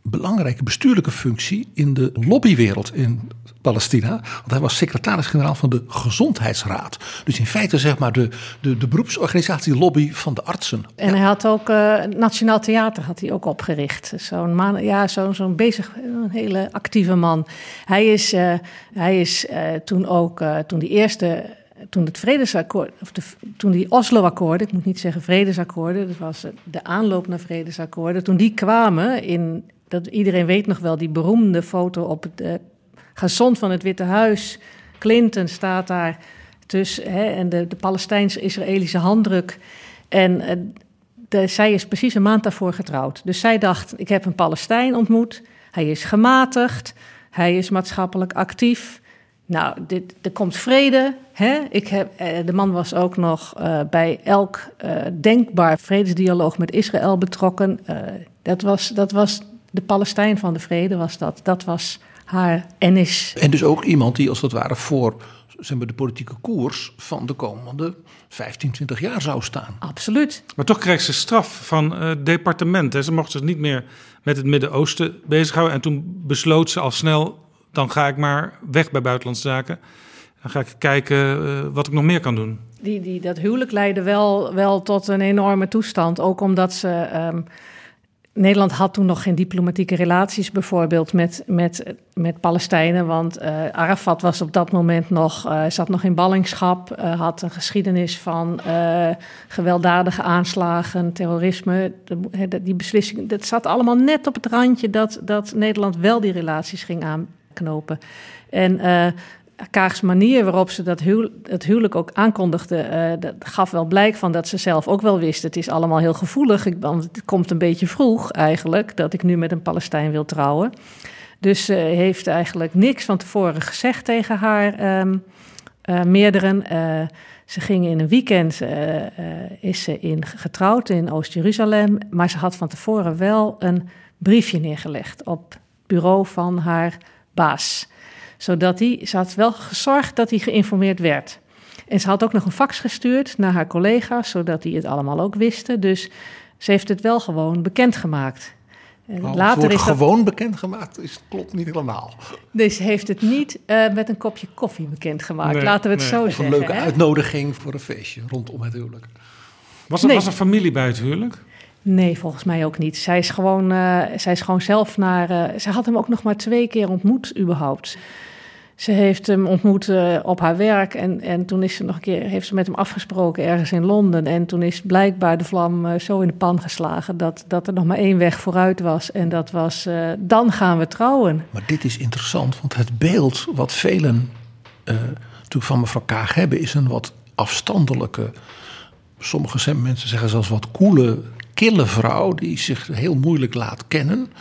belangrijke bestuurlijke functie in de lobbywereld in Palestina. Want hij was secretaris-generaal van de Gezondheidsraad. Dus in feite zeg maar de, de, de beroepsorganisatie lobby van de artsen. En ja. hij had ook uh, Nationaal Theater had hij ook opgericht. Zo'n man, ja, zo'n zo'n bezig, een hele actieve man. Hij is, uh, hij is uh, toen ook, toen die eerste toen het vredesakkoord, of de, toen die Oslo-akkoorden, ik moet niet zeggen vredesakkoorden, dat was de aanloop naar vredesakkoorden, toen die kwamen in, dat iedereen weet nog wel, die beroemde foto op het uh, gazon van het Witte Huis. Clinton staat daar tussen hè, en de, de Palestijns-Israëlische handdruk. En uh, de, zij is precies een maand daarvoor getrouwd. Dus zij dacht, ik heb een Palestijn ontmoet, hij is gematigd, hij is maatschappelijk actief. Nou, dit, er komt vrede. Hè? Ik heb, de man was ook nog uh, bij elk denkbaar vredesdialoog met Israël betrokken. Dat, was, dat was de Palestijn van de vrede, was dat. Dat was haar ennis. En dus ook iemand die als het ware voor zeg maar, de politieke koers van de komende 15, 20 jaar zou staan. Absoluut. Maar toch kreeg ze straf van het departement. Hè? Ze mocht zich niet meer met het Midden-Oosten bezighouden. En toen besloot ze al snel dan ga ik maar weg bij Buitenlandse Zaken. Dan ga ik kijken uh, wat ik nog meer kan doen. Die, die, dat huwelijk leidde wel, wel tot een enorme toestand. Ook omdat ze. Um, Nederland had toen nog geen diplomatieke relaties, bijvoorbeeld met, met, met Palestijnen. Want uh, Arafat was op dat moment nog, uh, zat nog in ballingschap, uh, had een geschiedenis van gewelddadige aanslagen, terrorisme. De, die beslissing, dat zat allemaal net op het randje dat, dat Nederland wel die relaties ging aan, knopen. En Kaags manier waarop ze dat het huwelijk ook aankondigde, uh, dat gaf wel blijk van dat ze zelf ook wel wist. Het is allemaal heel gevoelig, want het komt een beetje vroeg eigenlijk, dat ik nu met een Palestijn wil trouwen. Dus ze heeft eigenlijk niks van tevoren gezegd tegen haar um, meerderen. ze gingen in een weekend, is ze in, getrouwd in Oost-Jeruzalem, maar ze had van tevoren wel een briefje neergelegd op het bureau van haar baas. Zodat hij, ze had wel gezorgd dat hij geïnformeerd werd. En ze had ook nog een fax gestuurd naar haar collega's, zodat die het allemaal ook wisten. Dus ze heeft het wel gewoon bekendgemaakt. Oh, Later is gewoon dat... bekendgemaakt, is, klopt niet helemaal. Nee, ze heeft het niet uh, met een kopje koffie bekendgemaakt. Nee, Laten we het nee. zo of zeggen. Een leuke hè? uitnodiging voor een feestje rondom het huwelijk. Was er, nee. was er familie bij het huwelijk? Nee, volgens mij ook niet. Zij is gewoon, uh, zij is gewoon zelf naar. Uh, zij had hem ook nog maar twee keer ontmoet, überhaupt. Ze heeft hem ontmoet uh, op haar werk en, en toen is ze nog een keer, heeft ze met hem afgesproken ergens in Londen. En toen is blijkbaar de vlam uh, zo in de pan geslagen dat, dat er nog maar één weg vooruit was. En dat was, uh, dan gaan we trouwen. Maar dit is interessant, want het beeld wat velen van mevrouw Kaag hebben, is een wat afstandelijke sommige mensen zeggen zelfs wat koele, kille vrouw die zich heel moeilijk laat kennen.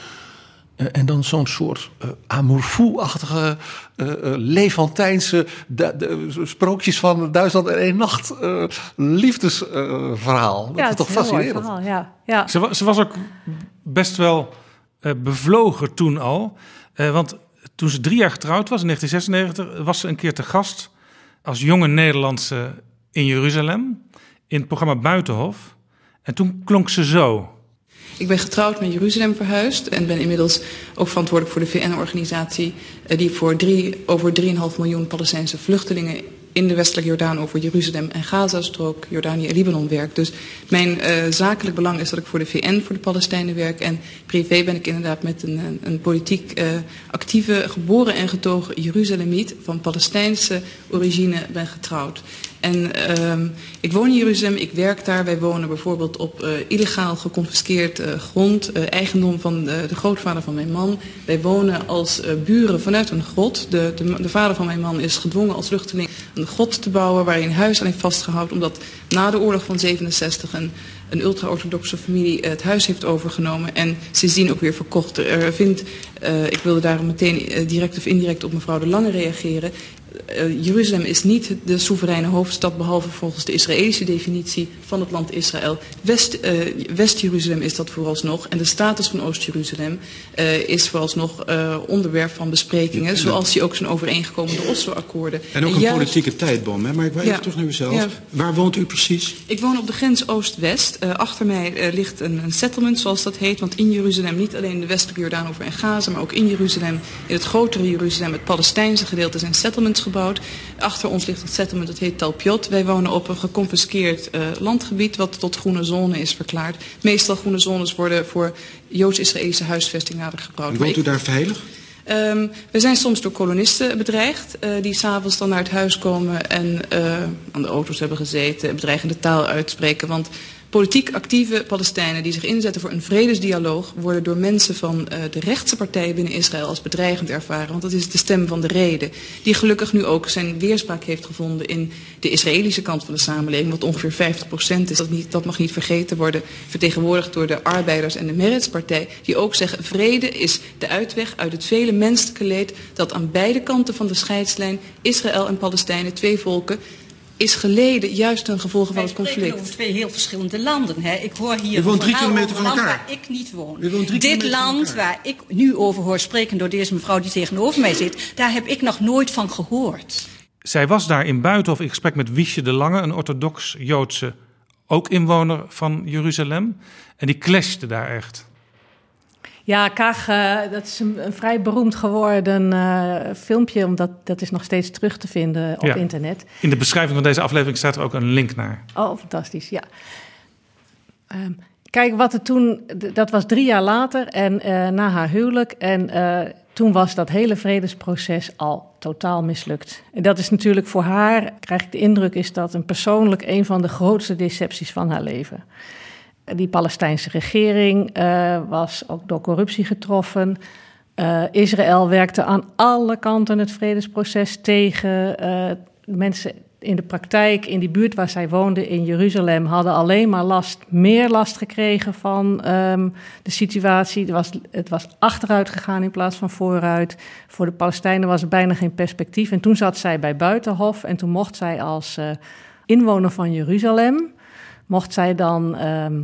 Eh, en dan zo'n soort uh, amour fou-achtige, uh, Levantijnse de, de, sprookjes van Duitsland en één nacht liefdesverhaal. dat ja, is toch fascinerend? Verhaal, ja. Ja. Ze, ze was ook best wel eh, bevlogen toen al. Eh, want toen ze drie jaar getrouwd was, in 1996, was ze een keer te gast als jonge Nederlandse in Jeruzalem. In het programma Buitenhof. En toen klonk ze zo. Ik ben getrouwd met Jeruzalem verhuisd en ben inmiddels ook verantwoordelijk voor de VN-organisatie eh, die voor drie, over 3,5 miljoen Palestijnse vluchtelingen in de westelijke Jordaan over Jeruzalem en Gazastrook, Jordanië en Libanon werkt. Dus mijn uh, zakelijk belang is dat ik voor de VN, voor de Palestijnen werk. En privé ben ik inderdaad met een, een, politiek uh, actieve, geboren en getogen Jeruzalemiet van Palestijnse origine ben getrouwd. En uh, ik woon in Jeruzalem, ik werk daar. Wij wonen bijvoorbeeld op uh, illegaal geconfiskeerd uh, grond, uh, eigendom van de, de, grootvader van mijn man. Wij wonen als buren vanuit een grot. De, de, de, vader van mijn man is gedwongen als vluchteling een grot te bouwen waar hij een huis aan heeft vastgehouden. Omdat na de oorlog van 67 een, een ultra-orthodoxe familie het huis heeft overgenomen en sindsdien ook weer verkocht. Er vindt, ik wilde daar meteen direct of indirect op mevrouw De Lange reageren. Uh, Jeruzalem is niet de soevereine hoofdstad, behalve volgens de Israëlische definitie van het land Israël. West-Jeruzalem uh, West is dat vooralsnog. En de status van Oost-Jeruzalem uh, is vooralsnog onderwerp van besprekingen. Zoals die ook zijn overeengekomen de Oslo-akkoorden. En ook en een juist... politieke tijdbom. Hè? Maar ik wil even ja, terug naar uzelf. Ja. Waar woont u precies? Ik woon op de grens Oost-West. achter mij ligt een, een, settlement, zoals dat heet. Want in Jeruzalem, niet alleen de westelijke Jordaan over en Gaza, maar ook in Jeruzalem, in het grotere Jeruzalem, het Palestijnse gedeelte, zijn settlements gebouwd. Achter ons ligt het settlement, dat heet Talpiot. Wij wonen op een geconfiskeerd uh, landgebied wat tot groene zone is verklaard. Meestal groene zones worden voor Joods-Israëlische huisvesting nader gebruikt. En woont u daar veilig? Um, we zijn soms door kolonisten bedreigd, uh, die s'avonds dan naar het huis komen en uh, aan de auto's hebben gezeten, bedreigende taal uitspreken. Want Politiek actieve Palestijnen die zich inzetten voor een vredesdialoog worden door mensen van uh, de rechtse partijen binnen Israël als bedreigend ervaren. Want dat is de stem van de reden. Die gelukkig nu ook zijn weerspraak heeft gevonden in de Israëlische kant van de samenleving. Wat ongeveer 50% is. Dat, niet, dat mag niet vergeten worden. Vertegenwoordigd door de arbeiders en de Meretz-partij. Die ook zeggen vrede is de uitweg uit het vele menselijke leed dat aan beide kanten van de scheidslijn Israël en Palestijnen, twee volken, is geleden juist ten gevolge van het conflict. over twee heel verschillende landen. Hè. Ik hoor hier woont drie een kilometer van land elkaar. waar ik niet woon. U woont drie Dit kilometer van land waar ik nu over hoor spreken door deze mevrouw die tegenover mij zit, daar heb ik nog nooit van gehoord. Zij was daar in Buitenhof in gesprek met Wiesje de Lange, een orthodox-Joodse, ook inwoner van Jeruzalem. En die clashte daar echt. Ja, Kaag, uh, dat is een, een, vrij beroemd geworden uh, filmpje, omdat dat is nog steeds terug te vinden op Ja. internet. In de beschrijving van deze aflevering staat er ook een link naar. Oh, fantastisch, ja. Ehm, kijk, wat er toen, dat was drie jaar later en eh, na haar huwelijk. En eh, toen was dat hele vredesproces al totaal mislukt. En dat is natuurlijk voor haar, krijg ik de indruk, is dat een persoonlijk een van de grootste decepties van haar leven. Die Palestijnse regering eh, was ook door corruptie getroffen. Eh, Israël werkte aan alle kanten het vredesproces tegen. Eh, mensen in de praktijk, in die buurt waar zij woonden in Jeruzalem, hadden alleen maar last, meer last gekregen van ehm, de situatie. Het was, het was achteruit gegaan in plaats van vooruit. Voor de Palestijnen was er bijna geen perspectief. En toen zat zij bij Buitenhof en toen mocht zij als inwoner van Jeruzalem mocht zij dan ehm,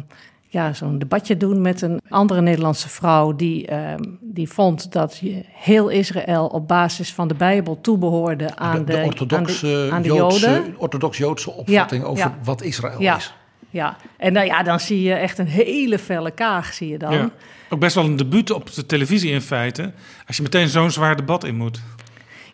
ja, zo'n debatje doen met een andere Nederlandse vrouw die, ehm, die vond dat je heel Israël op basis van de Bijbel toebehoorde aan de, de, orthodoxe, aan de, aan de Joodse, Joden. orthodox-Joodse opvatting Ja, over ja. wat Israël Ja, is. ja. En nou ja, dan zie je echt een hele felle kaag, zie je dan. Ja. Ook best wel een debuut op de televisie in feite. Als je meteen zo'n zwaar debat in moet.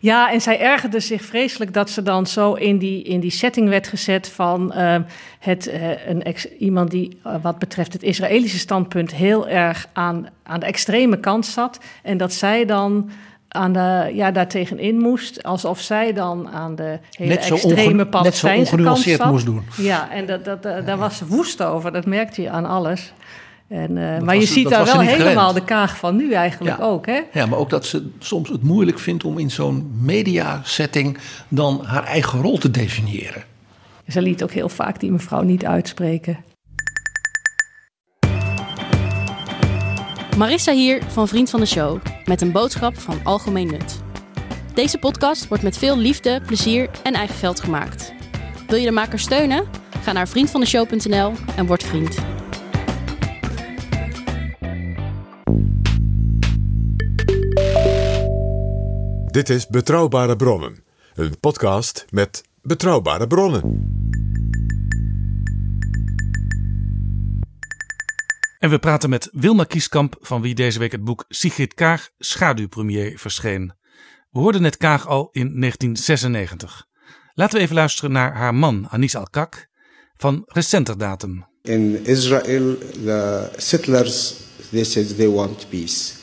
Ja, en zij ergerde zich vreselijk dat ze dan zo in die, in die setting werd gezet van uh, het, uh, een ex, iemand die uh, wat betreft het Israëlische standpunt heel erg aan, aan de extreme kant zat. En dat zij dan aan de, ja, daartegenin moest, alsof zij dan aan de hele Net zo extreme net zo Palestijnse kant ongenuanceerd zat. moest doen. Ja, en dat, dat, dat, daar was ze woest over, dat merkte je aan alles. En, uh, Dat maar je was ziet daar wel helemaal gewend. de kaag van nu eigenlijk Ja. ook, hè? Ja, maar ook dat ze soms het moeilijk vindt om in zo'n mediasetting dan haar eigen rol te definiëren. Ze liet ook heel vaak die mevrouw niet uitspreken. Marissa hier van Vriend van de Show met een boodschap van algemeen nut. Deze podcast wordt met veel liefde, plezier en eigen geld gemaakt. Wil je de maker steunen? Ga naar vriendvandeshow.nl en word vriend. Dit is Betrouwbare Bronnen, een podcast met betrouwbare bronnen. En we praten met Wilma Kieskamp, van wie deze week het boek Sigrid Kaag, Schaduwpremier, verscheen. We hoorden net Kaag al in 1996. Laten we even luisteren naar haar man, Anis Al-Kak, van recenter datum. In Israel, the settlers, they say they want peace.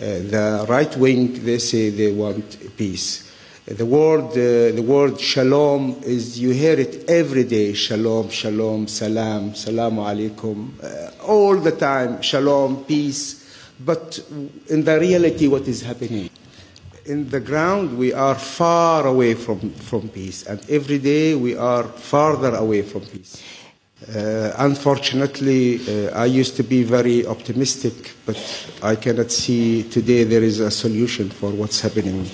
Uh, the right wing, they say they want peace. The word, uh, the word shalom is, you hear it every day. Shalom, shalom, salam, salamu alaikum. Uh, all the time, shalom, peace. But in the reality, what is happening? In the ground, we are far away from, from peace. And every day, we are farther away from peace. Uh, unfortunately, uh, I used to be very optimistic, but I cannot see today there is a solution for what's happening.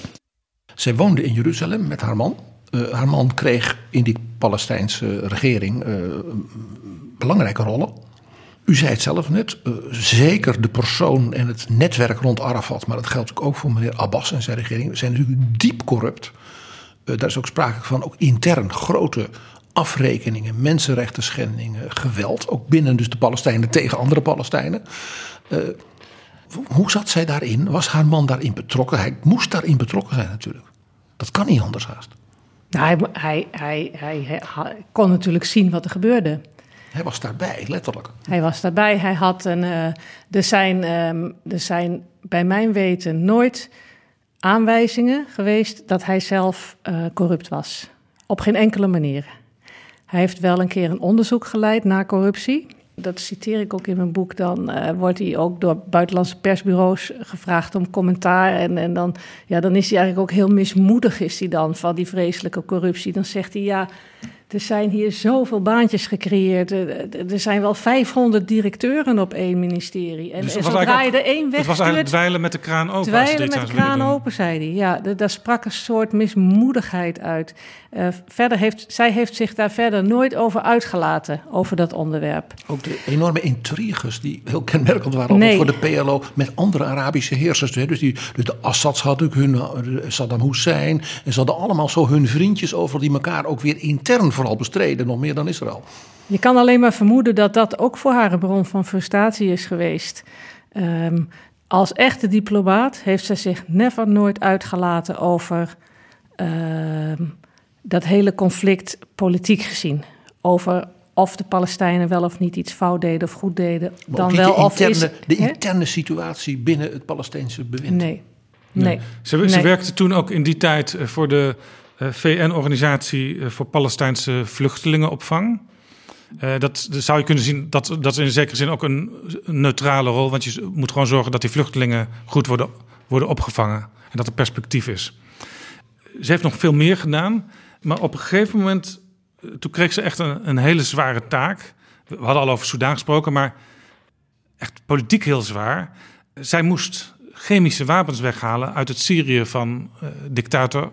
Zij woonde in Jeruzalem met haar man. Uh, haar man kreeg in die Palestijnse regering belangrijke rollen. U zei het zelf net, zeker de persoon en het netwerk rond Arafat, maar dat geldt ook voor meneer Abbas en zijn regering, zijn natuurlijk diep corrupt. daar is ook sprake van, ook intern grote afrekeningen, mensenrechten schendingen, geweld. Ook binnen dus de Palestijnen tegen andere Palestijnen. Uh, hoe zat zij daarin? Was haar man daarin betrokken? Hij moest daarin betrokken zijn natuurlijk. Dat kan niet anders haast. Nou, hij, hij, hij, hij, kon natuurlijk zien wat er gebeurde. Hij was daarbij, letterlijk. Hij was daarbij. Hij had een. Uh, er, zijn, um, er zijn bij mijn weten nooit aanwijzingen geweest dat hij zelf uh, corrupt was. Op geen enkele manier. Hij heeft wel een keer een onderzoek geleid naar corruptie. Dat citeer ik ook in mijn boek. Dan uh, wordt hij ook door buitenlandse persbureaus gevraagd om commentaar. En, en dan, ja, dan is hij eigenlijk ook heel mismoedig is hij dan van die vreselijke corruptie. Dan zegt hij ja, er zijn hier zoveel baantjes gecreëerd. Er zijn wel 500 directeuren op één ministerie. En, dus en zodra je er één weg Het was eigenlijk dweilen met de kraan open. Dweilen met de kraan open, zei hij. Ja, daar sprak een soort mismoedigheid uit. Uh, verder heeft, zij heeft zich daar verder nooit over uitgelaten, over dat onderwerp. Ook de enorme intriges die heel kenmerkend waren nee. voor de PLO met andere Arabische heersers. Dus, die, dus de Assads hadden hun, Saddam Hussein. En ze hadden allemaal zo hun vriendjes over die elkaar ook weer intern vooral bestreden, nog meer dan Israël. Je kan alleen maar vermoeden dat dat ook voor haar een bron van frustratie is geweest. Um, als echte diplomaat heeft ze zich never nooit uitgelaten over uh, dat hele conflict politiek gezien. Over of de Palestijnen wel of niet iets fout deden of goed deden. Maar dan wel de of interne, is, de interne situatie binnen het Palestijnse bewind. Nee. Nee. Ze, nee. werkte toen ook in die tijd eh, voor de uh, VN-organisatie eh, voor Palestijnse vluchtelingenopvang. Uh, dat, dat, zou je kunnen zien, dat, dat is in zekere zin ook een, een, neutrale rol. Want je moet gewoon zorgen dat die vluchtelingen goed worden, worden opgevangen. En dat er perspectief is. Ze heeft nog veel meer gedaan. Maar op een gegeven moment, toen kreeg ze echt een, een hele zware taak. We hadden al over Soudaan gesproken, maar echt politiek heel zwaar. Zij moest chemische wapens weghalen uit het Syrië van uh, dictator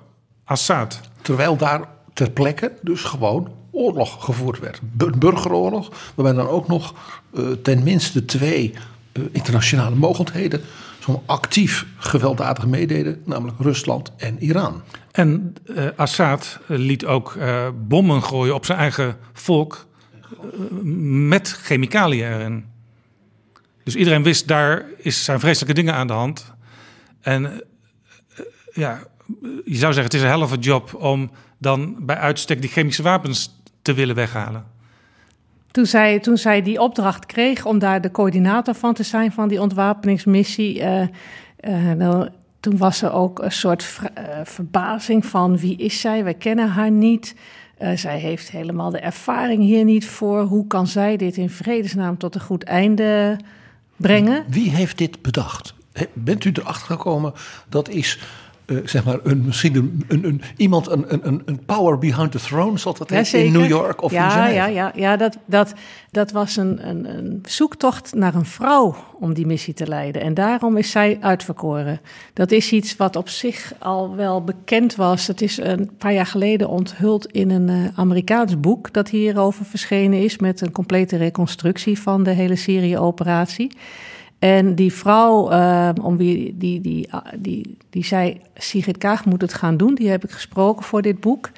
Assad. Terwijl daar ter plekke dus gewoon oorlog gevoerd werd. Een burgeroorlog, waarbij dan ook nog uh, ten minste twee uh, internationale mogendheden zo'n actief gewelddadig meededen, namelijk Rusland en Iran. En uh, Assad liet ook bommen gooien op zijn eigen volk met chemicaliën erin. Dus iedereen wist, daar is, zijn vreselijke dingen aan de hand. En ja, je zou zeggen, het is een helft job om dan bij uitstek die chemische wapens te willen weghalen. Toen zij, toen zij die opdracht kreeg om daar de coördinator van te zijn van die ontwapeningsmissie, uh, uh, wel, toen was er ook een soort ver, uh, verbazing van wie is zij? Wij kennen haar niet. zij heeft helemaal de ervaring hier niet voor. Hoe kan zij dit in vredesnaam tot een goed einde brengen? Wie heeft dit bedacht? Bent u erachter gekomen dat is eh, zeg maar, een, misschien een, een, een- iemand, een, een, een power behind the throne, zoals dat heet, in. New York of ja, in Genève. Ja, ja, ja dat, dat, dat was een, een, een zoektocht naar een vrouw om die missie te leiden. En daarom is zij uitverkoren. Dat is iets wat op zich al wel bekend was. Het is een paar jaar geleden onthuld in een eh, Amerikaans boek dat hierover verschenen is. Met een complete reconstructie van de hele Syrië-operatie. En die vrouw, eh, om wie die, die, die, die zei: Sigrid Kaag moet het gaan doen. Die heb ik gesproken voor dit boek.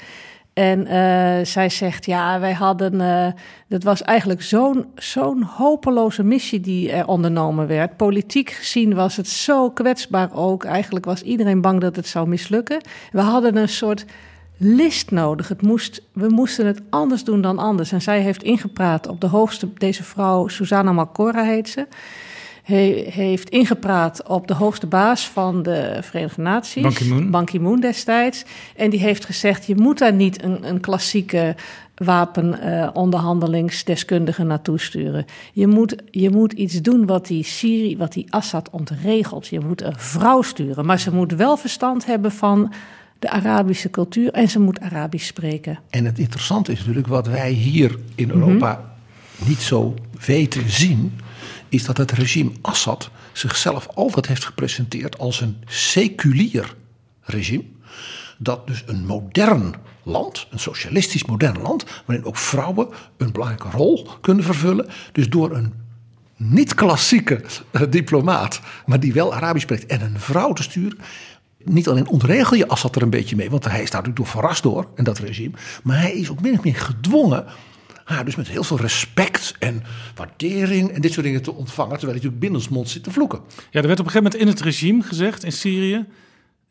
En eh, zij zegt: Ja, wij hadden. eh dat was eigenlijk zo'n zo'n hopeloze missie die er ondernomen werd. Politiek gezien was het zo kwetsbaar ook. Eigenlijk was iedereen bang dat het zou mislukken. We hadden een soort list nodig. Het moest, we moesten het anders doen dan anders. En zij heeft ingepraat op de hoogste, deze vrouw, Susanna Malcora heet ze. He, heeft ingepraat op de hoogste baas van de Verenigde Naties, Ban Ki-moon. Ban Ki-moon destijds. En die heeft gezegd: je moet daar niet een, een klassieke wapenonderhandelingsdeskundige naartoe sturen. Je moet, je moet iets doen wat die Syrië, wat die Assad ontregelt. Je moet een vrouw sturen, maar ze moet wel verstand hebben van de Arabische cultuur en ze moet Arabisch spreken. En het interessante is natuurlijk wat wij hier in Europa niet zo weten zien, is dat het regime Assad zichzelf altijd heeft gepresenteerd als een seculier regime. Dat dus een modern land, een socialistisch modern land, waarin ook vrouwen een belangrijke rol kunnen vervullen. Dus door een niet-klassieke eh, diplomaat, maar die wel Arabisch spreekt, en een vrouw te sturen. Niet alleen ontregel je Assad er een beetje mee, want hij staat natuurlijk door verrast door en dat regime. Maar hij is ook min of meer gedwongen haar dus met heel veel respect en waardering en dit soort dingen te ontvangen. Terwijl hij natuurlijk binnensmonds zit te vloeken. Ja, er werd op een gegeven moment in het regime gezegd in Syrië...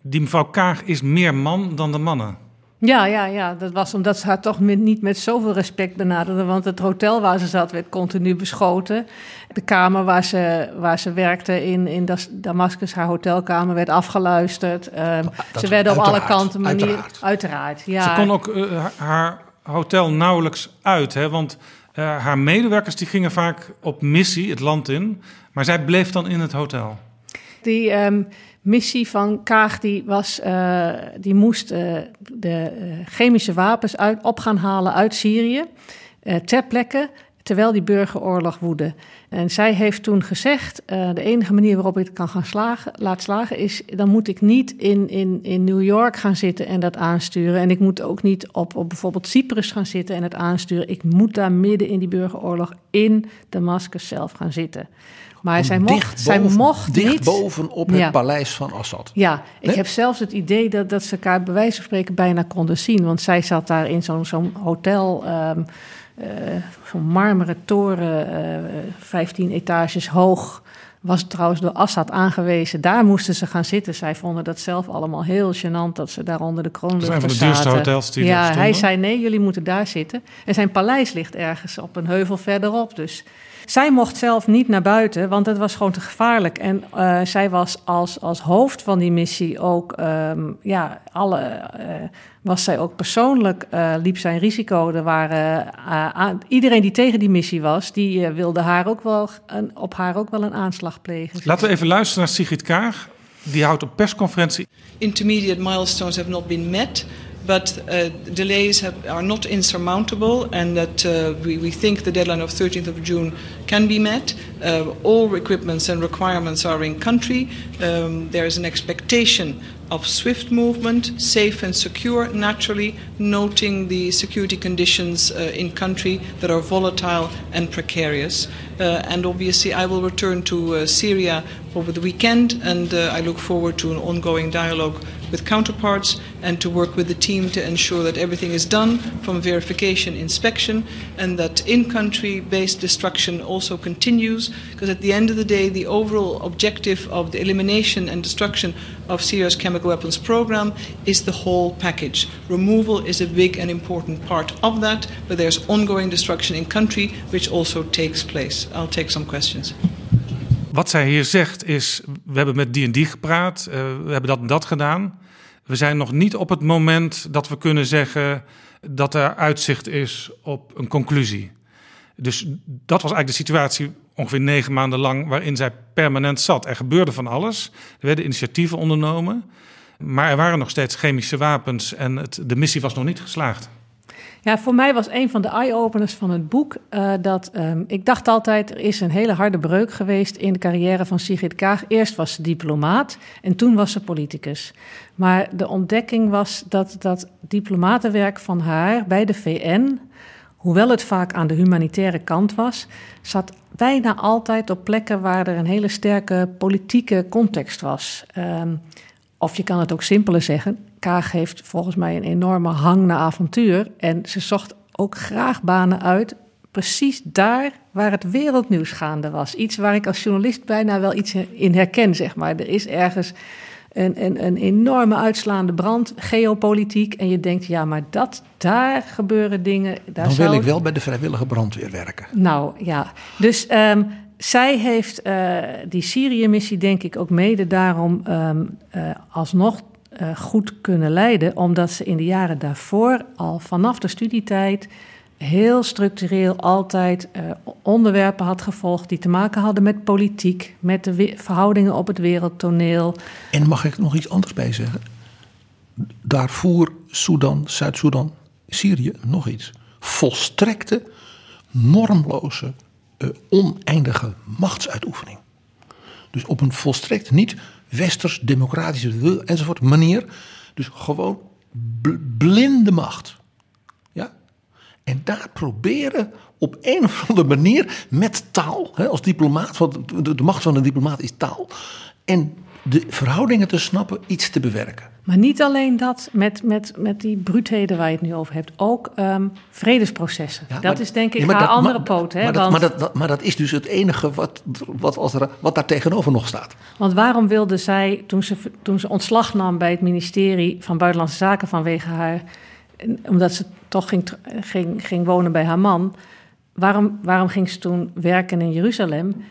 die mevrouw Kaag is meer man dan de mannen. Ja, ja, ja, dat was omdat ze haar toch met, niet met zoveel respect benaderde. Want het hotel waar ze zat werd continu beschoten. De kamer waar ze, waar ze werkte in, in Das- Damascus, haar hotelkamer, werd afgeluisterd. Ehm, ze werden op alle kanten manier. uiteraard. Uiteraard, ja. Ze kon ook eh, haar- haar hotel nauwelijks uit, hè, want eh, haar medewerkers die gingen vaak op missie het land in, maar zij bleef dan in het hotel. Die ehm, missie van Kaag die was, eh, die moest eh, de chemische wapens uit, op gaan halen uit Syrië ter plekke, terwijl die burgeroorlog woedde. En zij heeft toen gezegd, eh, de enige manier waarop ik het kan gaan slagen, laat slagen is, dan moet ik niet in, in, in New York gaan zitten en dat aansturen. En ik moet ook niet op, op bijvoorbeeld Cyprus gaan zitten en het aansturen. Ik moet daar midden in die burgeroorlog in Damascus zelf gaan zitten. Maar zij mocht, dicht zij boven- mocht dicht niet... bovenop het Ja. paleis van Assad. Ja, ik heb zelfs het idee dat, dat ze elkaar bij wijze van spreken bijna konden zien. Want zij zat daar in zo'n zo'n hotel, ehm, eh, zo'n marmeren toren, eh 15 etages hoog. Was trouwens door Assad aangewezen. Daar moesten ze gaan zitten. Zij vonden dat zelf allemaal heel gênant dat ze daar onder de kroonluchter een van de zaten. duurste hotels die Ja, hij zei nee, jullie moeten daar zitten. En zijn paleis ligt ergens op een heuvel verderop. Dus zij mocht zelf niet naar buiten, want het was gewoon te gevaarlijk. En eh, zij was als, als hoofd van die missie ook, ehm, ja, alle, eh, was zij ook persoonlijk, eh, liep zij een risico. Er waren, eh, aan- iedereen die tegen die missie was, die wilde haar ook wel, een, op haar ook wel een aanslag plegen. Laten we even luisteren naar Sigrid Kaag. Die houdt een persconferentie. intermediate milestones have not been met, but uh, delays have, are not insurmountable, and that uh, we, we think the deadline of 13th of June can be met. Uh, all equipments and requirements are in country. Um, there is an expectation of swift movement, safe and secure, naturally, noting the security conditions uh, in country that are volatile and precarious. Uh, and obviously, I will return to uh, Syria over the weekend, and I look forward to an ongoing dialogue with counterparts and to work with the team to ensure that everything is done from verification, inspection, and that in country based destruction also continues. Because at the end of the day, the overall objective of the elimination and destruction of Syria's chemical weapons program is the whole package. Removal is a big and important part of that, but there's ongoing destruction in country which also takes place. I'll take some questions. Wat zij hier zegt is, we hebben met die en die gepraat, eh, we hebben dat en dat gedaan. We zijn nog niet op het moment dat we kunnen zeggen dat er uitzicht is op een conclusie. Dus dat was eigenlijk de situatie ongeveer negen maanden lang waarin zij permanent zat. Er gebeurde van alles. Er werden initiatieven ondernomen. Maar er waren nog steeds chemische wapens en het, de missie was nog niet geslaagd. Ja, voor mij was een van de eye-openers van het boek uh, dat um, ik dacht altijd er is een hele harde breuk geweest in de carrière van Sigrid Kaag. Eerst was ze diplomaat en toen was ze politicus. Maar de ontdekking was dat dat diplomatenwerk van haar bij de VN, hoewel het vaak aan de humanitaire kant was, zat bijna altijd op plekken waar er een hele sterke politieke context was. Um, of je kan het ook simpeler zeggen. Kaag heeft volgens mij een enorme hang naar avontuur. En ze zocht ook graag banen uit. Precies daar waar het wereldnieuws gaande was. Iets waar ik als journalist bijna wel iets in herken, zeg maar. Er is ergens een, een, een enorme uitslaande brand, geopolitiek. En je denkt, ja, maar dat, daar gebeuren dingen. Daar Dan wil ik wel bij de vrijwillige brandweer werken. Nou ja, dus um, zij heeft uh, die Syrië-missie, denk ik, ook mede daarom um, uh, alsnog uh, goed kunnen leiden, omdat ze in de jaren daarvoor al vanaf de studietijd heel structureel altijd onderwerpen had gevolgd die te maken hadden met politiek, met de verhoudingen op het wereldtoneel. En mag ik nog iets anders bij zeggen? Daarvoor Sudan, Zuid-Soedan, Syrië, nog iets. Volstrekte, normloze uh, oneindige machtsuitoefening. Dus op een volstrekt niet westers, democratische enzovoort manier. Dus gewoon blinde macht. Ja? En daar proberen op een of andere manier met taal, hè, als diplomaat, want de macht van een diplomaat is taal. En de verhoudingen te snappen, iets te bewerken. Maar niet alleen dat, met, met, met die bruutheden waar je het nu over hebt, ook um, vredesprocessen. Ja, dat maar, is denk ik ja, haar dat, andere maar, poot. Hè, maar, dat, maar, dat, dat, maar dat is dus het enige wat, wat, als er, wat daar tegenover nog staat. Want waarom wilde zij, toen ze, toen ze ontslag nam bij het ministerie van Buitenlandse Zaken vanwege haar, omdat ze toch ging, ging, ging wonen bij haar man, waarom, waarom ging ze toen werken in Jeruzalem?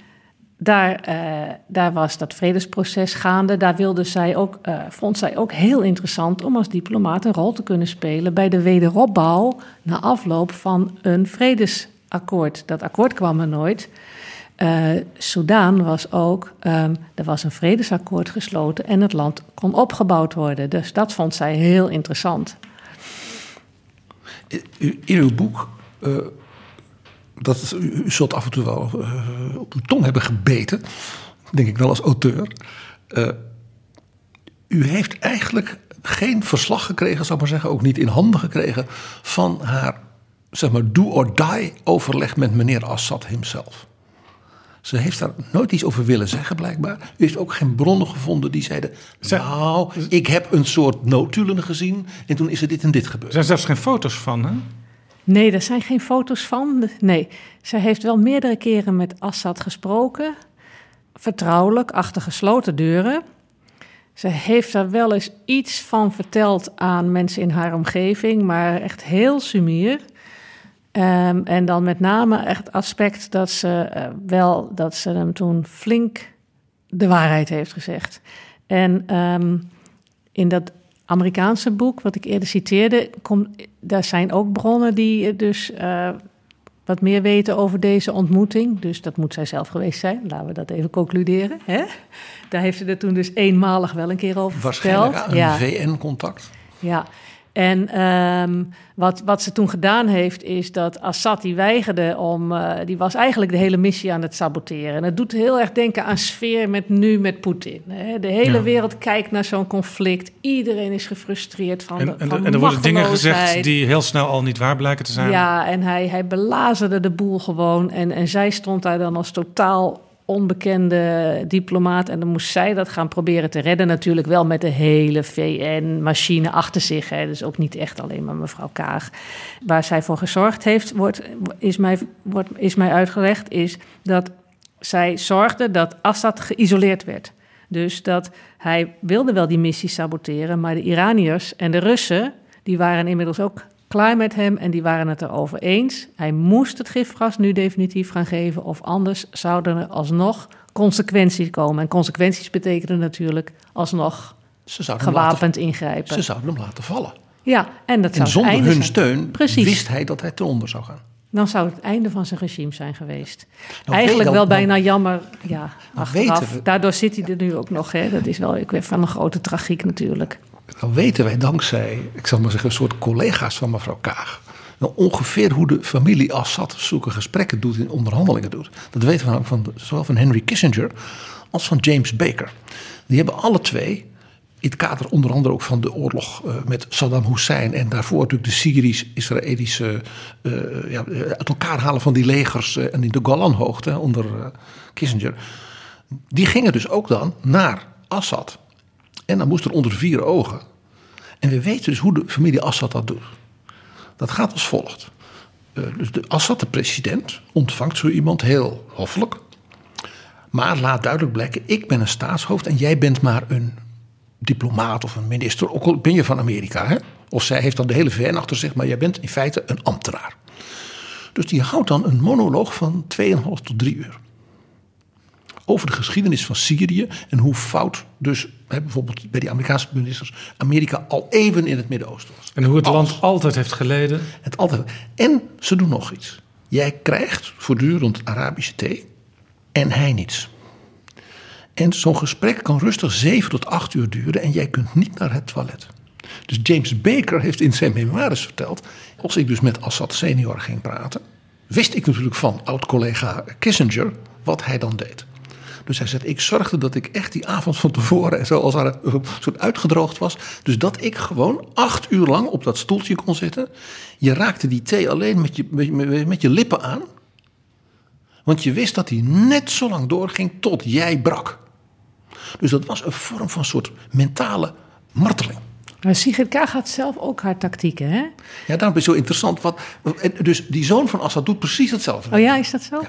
Daar, uh, daar was dat vredesproces gaande. Daar wilde zij ook, uh, vond zij ook heel interessant om als diplomaat een rol te kunnen spelen bij de wederopbouw na afloop van een vredesakkoord. Dat akkoord kwam er nooit. Uh, Soudaan was ook, um, er was een vredesakkoord gesloten en het land kon opgebouwd worden. Dus dat vond zij heel interessant. In uw boek dat u, zult af en toe wel uh, op uw tong hebben gebeten, denk ik wel als auteur. Uh, u heeft eigenlijk geen verslag gekregen, zou ik maar zeggen, ook niet in handen gekregen van haar, zeg maar, do or die overleg met meneer Assad himself. Ze heeft daar nooit iets over willen zeggen, blijkbaar. U heeft ook geen bronnen gevonden die zeiden: Nou, ik heb een soort notulen gezien en toen is er dit en dit gebeurd. Er zijn zelfs geen foto's van, hè? Nee, er zijn geen foto's van. Nee, zij heeft wel meerdere keren met Assad gesproken. Vertrouwelijk, achter gesloten deuren. Ze heeft daar wel eens iets van verteld aan mensen in haar omgeving, maar echt heel sumier. Um, en dan met name echt aspect dat ze uh, wel dat ze hem toen flink de waarheid heeft gezegd. En um, in dat Amerikaanse boek, wat ik eerder citeerde, kom, daar zijn ook bronnen die dus uh, wat meer weten over deze ontmoeting. Dus dat moet zij zelf geweest zijn. Laten we dat even concluderen. Hè? Daar heeft ze er toen dus eenmalig wel een keer over Waarschijnlijk verteld. Waarschijnlijk een ja. VN-contact. Ja, en um, wat, wat ze toen gedaan heeft, is dat Assad die weigerde om. Uh, die was eigenlijk de hele missie aan het saboteren. En het doet heel erg denken aan sfeer met nu met Poetin. De hele ja. wereld kijkt naar zo'n conflict. Iedereen is gefrustreerd van. En, de, en, van en er worden dingen gezegd die heel snel al niet waar blijken te zijn. Ja, en hij, hij belazerde de boel gewoon. En, en zij stond daar dan als totaal onbekende diplomaat. En dan moest zij dat gaan proberen te redden. Natuurlijk wel met de hele VN-machine achter zich. Hè. Dus ook niet echt alleen maar mevrouw Kaag. Waar zij voor gezorgd heeft, wordt, is, mij, wordt, is mij uitgelegd, is dat zij zorgde dat Assad geïsoleerd werd. Dus dat hij wilde wel die missie saboteren, maar de Iraniërs en de Russen, die waren inmiddels ook klaar met hem en die waren het erover eens. Hij moest het gifgas nu definitief gaan geven, of anders zouden er alsnog consequenties komen. En consequenties betekenen natuurlijk alsnog ze gewapend laten, ingrijpen. Ze zouden hem laten vallen. Ja, en dat zou zonder hun zijn. steun Precies. wist hij dat hij ten onder zou gaan. dan zou het einde van zijn regime zijn geweest. Nou, Eigenlijk wel nou- bijna jammer, ja, Nou, achteraf. we- Daardoor zit hij er nu ook nog. Hè. Dat is wel ik weet, van een grote tragiek natuurlijk. Dan weten wij dankzij, ik zal maar zeggen, een soort collega's van mevrouw Kaag. Nou, ongeveer hoe de familie Assad zulke gesprekken doet in onderhandelingen doet. Dat weten we namelijk van, zowel van Henry Kissinger als van James Baker. Die hebben alle twee, in het kader onder andere ook van de oorlog eh, met Saddam Hussein en daarvoor natuurlijk de Syrisch-Israëlische eh, ja, uit elkaar halen van die legers eh, en in de Golanhoogte onder Kissinger. Die gingen dus ook dan naar Assad. En dan moest er onder vier ogen. En we weten dus hoe de familie Assad dat doet. Dat gaat als volgt. Eh, dus de Assad, de president, ontvangt zo iemand heel hoffelijk. Maar laat duidelijk blijken, ik ben een staatshoofd en jij bent maar een diplomaat of een minister. Ook al ben je van Amerika. Hè? Of zij heeft dan de hele VN achter zich, maar jij bent in feite een ambtenaar. Dus die houdt dan een monoloog van 2,5 tot 3 uur over de geschiedenis van Syrië en hoe fout dus hè, bijvoorbeeld bij die Amerikaanse ministers Amerika al even in het Midden-Oosten was. En hoe het Alles. land altijd heeft geleden. Het altijd. En ze doen nog iets. Jij krijgt voortdurend Arabische thee en hij niets. En zo'n gesprek kan rustig 7 tot 8 uur duren en jij kunt niet naar het toilet. Dus James Baker heeft in zijn memoires verteld. Als ik dus met Assad senior ging praten, wist ik natuurlijk van oud-collega Kissinger wat hij dan deed. Dus hij zegt, ik zorgde dat ik echt die avond van tevoren en zo als er een soort uitgedroogd was. Dus dat ik gewoon acht uur lang op dat stoeltje kon zitten. Je raakte die thee alleen met je, met, met- je lippen aan. Want je wist dat hij net zo lang doorging tot jij brak. Dus dat was een vorm van soort mentale marteling. Maar Sigrid Kaag had zelf ook haar tactieken, hè? Ja, daarom is het zo interessant. Wat, dus die zoon van Assad doet precies hetzelfde. Oh ja, is dat zo?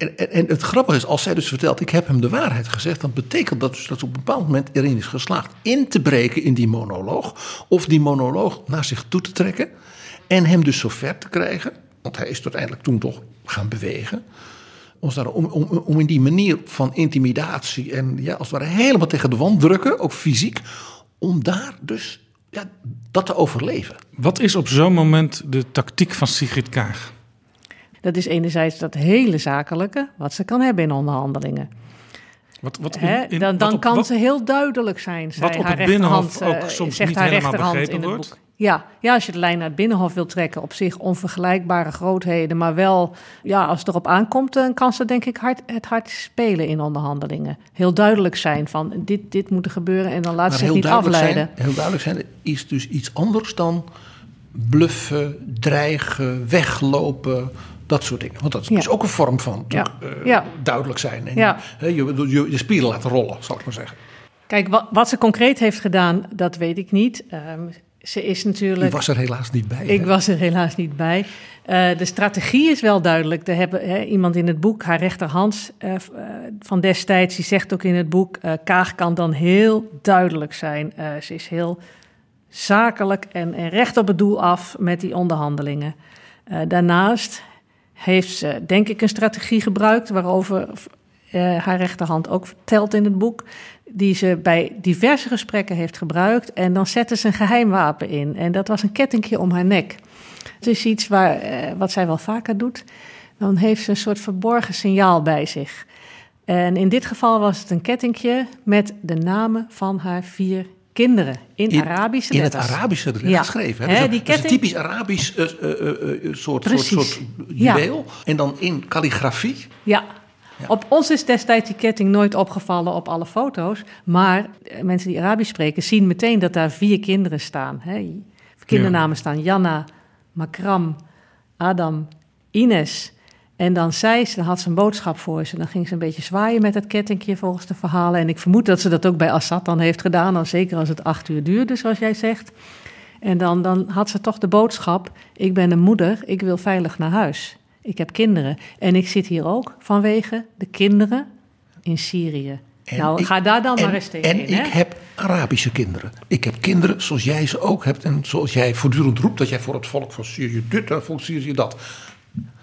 En, en, het grappige is, als zij dus vertelt, ik heb hem de waarheid gezegd, dan betekent dat dus dat op een bepaald moment erin is geslaagd in te breken in die monoloog. Of die monoloog naar zich toe te trekken. En hem dus zover te krijgen, want hij is uiteindelijk toen toch gaan bewegen. Om, om, om in die manier van intimidatie en ja, als het ware helemaal tegen de wand drukken, ook fysiek, om daar dus ja, dat te overleven. Wat is op zo'n moment de tactiek van Sigrid Kaag? Dat is enerzijds dat hele zakelijke, wat ze kan hebben in onderhandelingen. Wat, wat, in- Hè, in- dan dan wat op- kan wat- ze heel duidelijk zijn. Zei wat op haar het Binnenhof ook eh, soms zegt niet haar helemaal rechterhand begrepen in het wordt. boek. Ja, ja, als je de lijn naar het Binnenhof wilt trekken, op zich onvergelijkbare grootheden. Maar wel, ja, als het erop aankomt, dan kan ze denk ik hard, het hard spelen in onderhandelingen. Heel duidelijk zijn van dit, dit moet er gebeuren en dan laat ze zich niet afleiden. Zijn, heel duidelijk zijn is dus iets anders dan bluffen, dreigen, weglopen, dat soort dingen. Want dat is ook een vorm van Ja. duidelijk zijn. En je, je, je spieren laten rollen, zal ik maar zeggen. Kijk, wat, wat ze concreet heeft gedaan, dat weet ik niet. Ehm, ze is natuurlijk. Die was er helaas niet bij. Ik hè? was er helaas niet bij. Eh, de strategie is wel duidelijk. Er hebben hè, iemand in het boek, haar rechterhand eh, van destijds, die zegt ook in het boek: Kaag kan dan heel duidelijk zijn. Ze is heel zakelijk en, en recht op het doel af met die onderhandelingen. Daarnaast heeft ze, denk ik, een strategie gebruikt waarover eh, haar rechterhand ook vertelt in het boek. Die ze bij diverse gesprekken heeft gebruikt. En dan zette ze een geheimwapen in. En dat was een kettingje om haar nek. Het is iets waar, eh, wat zij wel vaker doet. Dan heeft ze een soort verborgen signaal bij zich. En in dit geval was het een kettingje met de namen van haar vier kinderen. In, In- Arabische In het. Arabische Ja. geschreven. Hè? Dus die dat is een typisch Arabisch eh, eh, eh, soort, soort, Ja. juweel. En dan in kalligrafie. Ja. Op ons is destijds die ketting nooit opgevallen op alle foto's. Maar mensen die Arabisch spreken zien meteen dat daar vier kinderen staan. Hè. Kindernamen staan Janna, Makram, Adam, Ines. En dan zei ze, dan had ze een boodschap voor ze. Dan ging ze een beetje zwaaien met het kettingje volgens de verhalen. En ik vermoed dat ze dat ook bij Assad dan heeft gedaan. Dan zeker als het acht uur duurde, zoals jij zegt. En dan, dan had ze toch de boodschap: Ik ben een moeder, ik wil veilig naar huis. Ik heb kinderen. En ik zit hier ook vanwege de kinderen in Syrië. En nou, ik- ga daar dan en, maar eens tegen En in. Hè? ik heb Arabische kinderen. Ik heb kinderen zoals jij ze ook hebt. En zoals jij voortdurend roept dat jij voor het volk van Syrië dit en voor Syrië dat.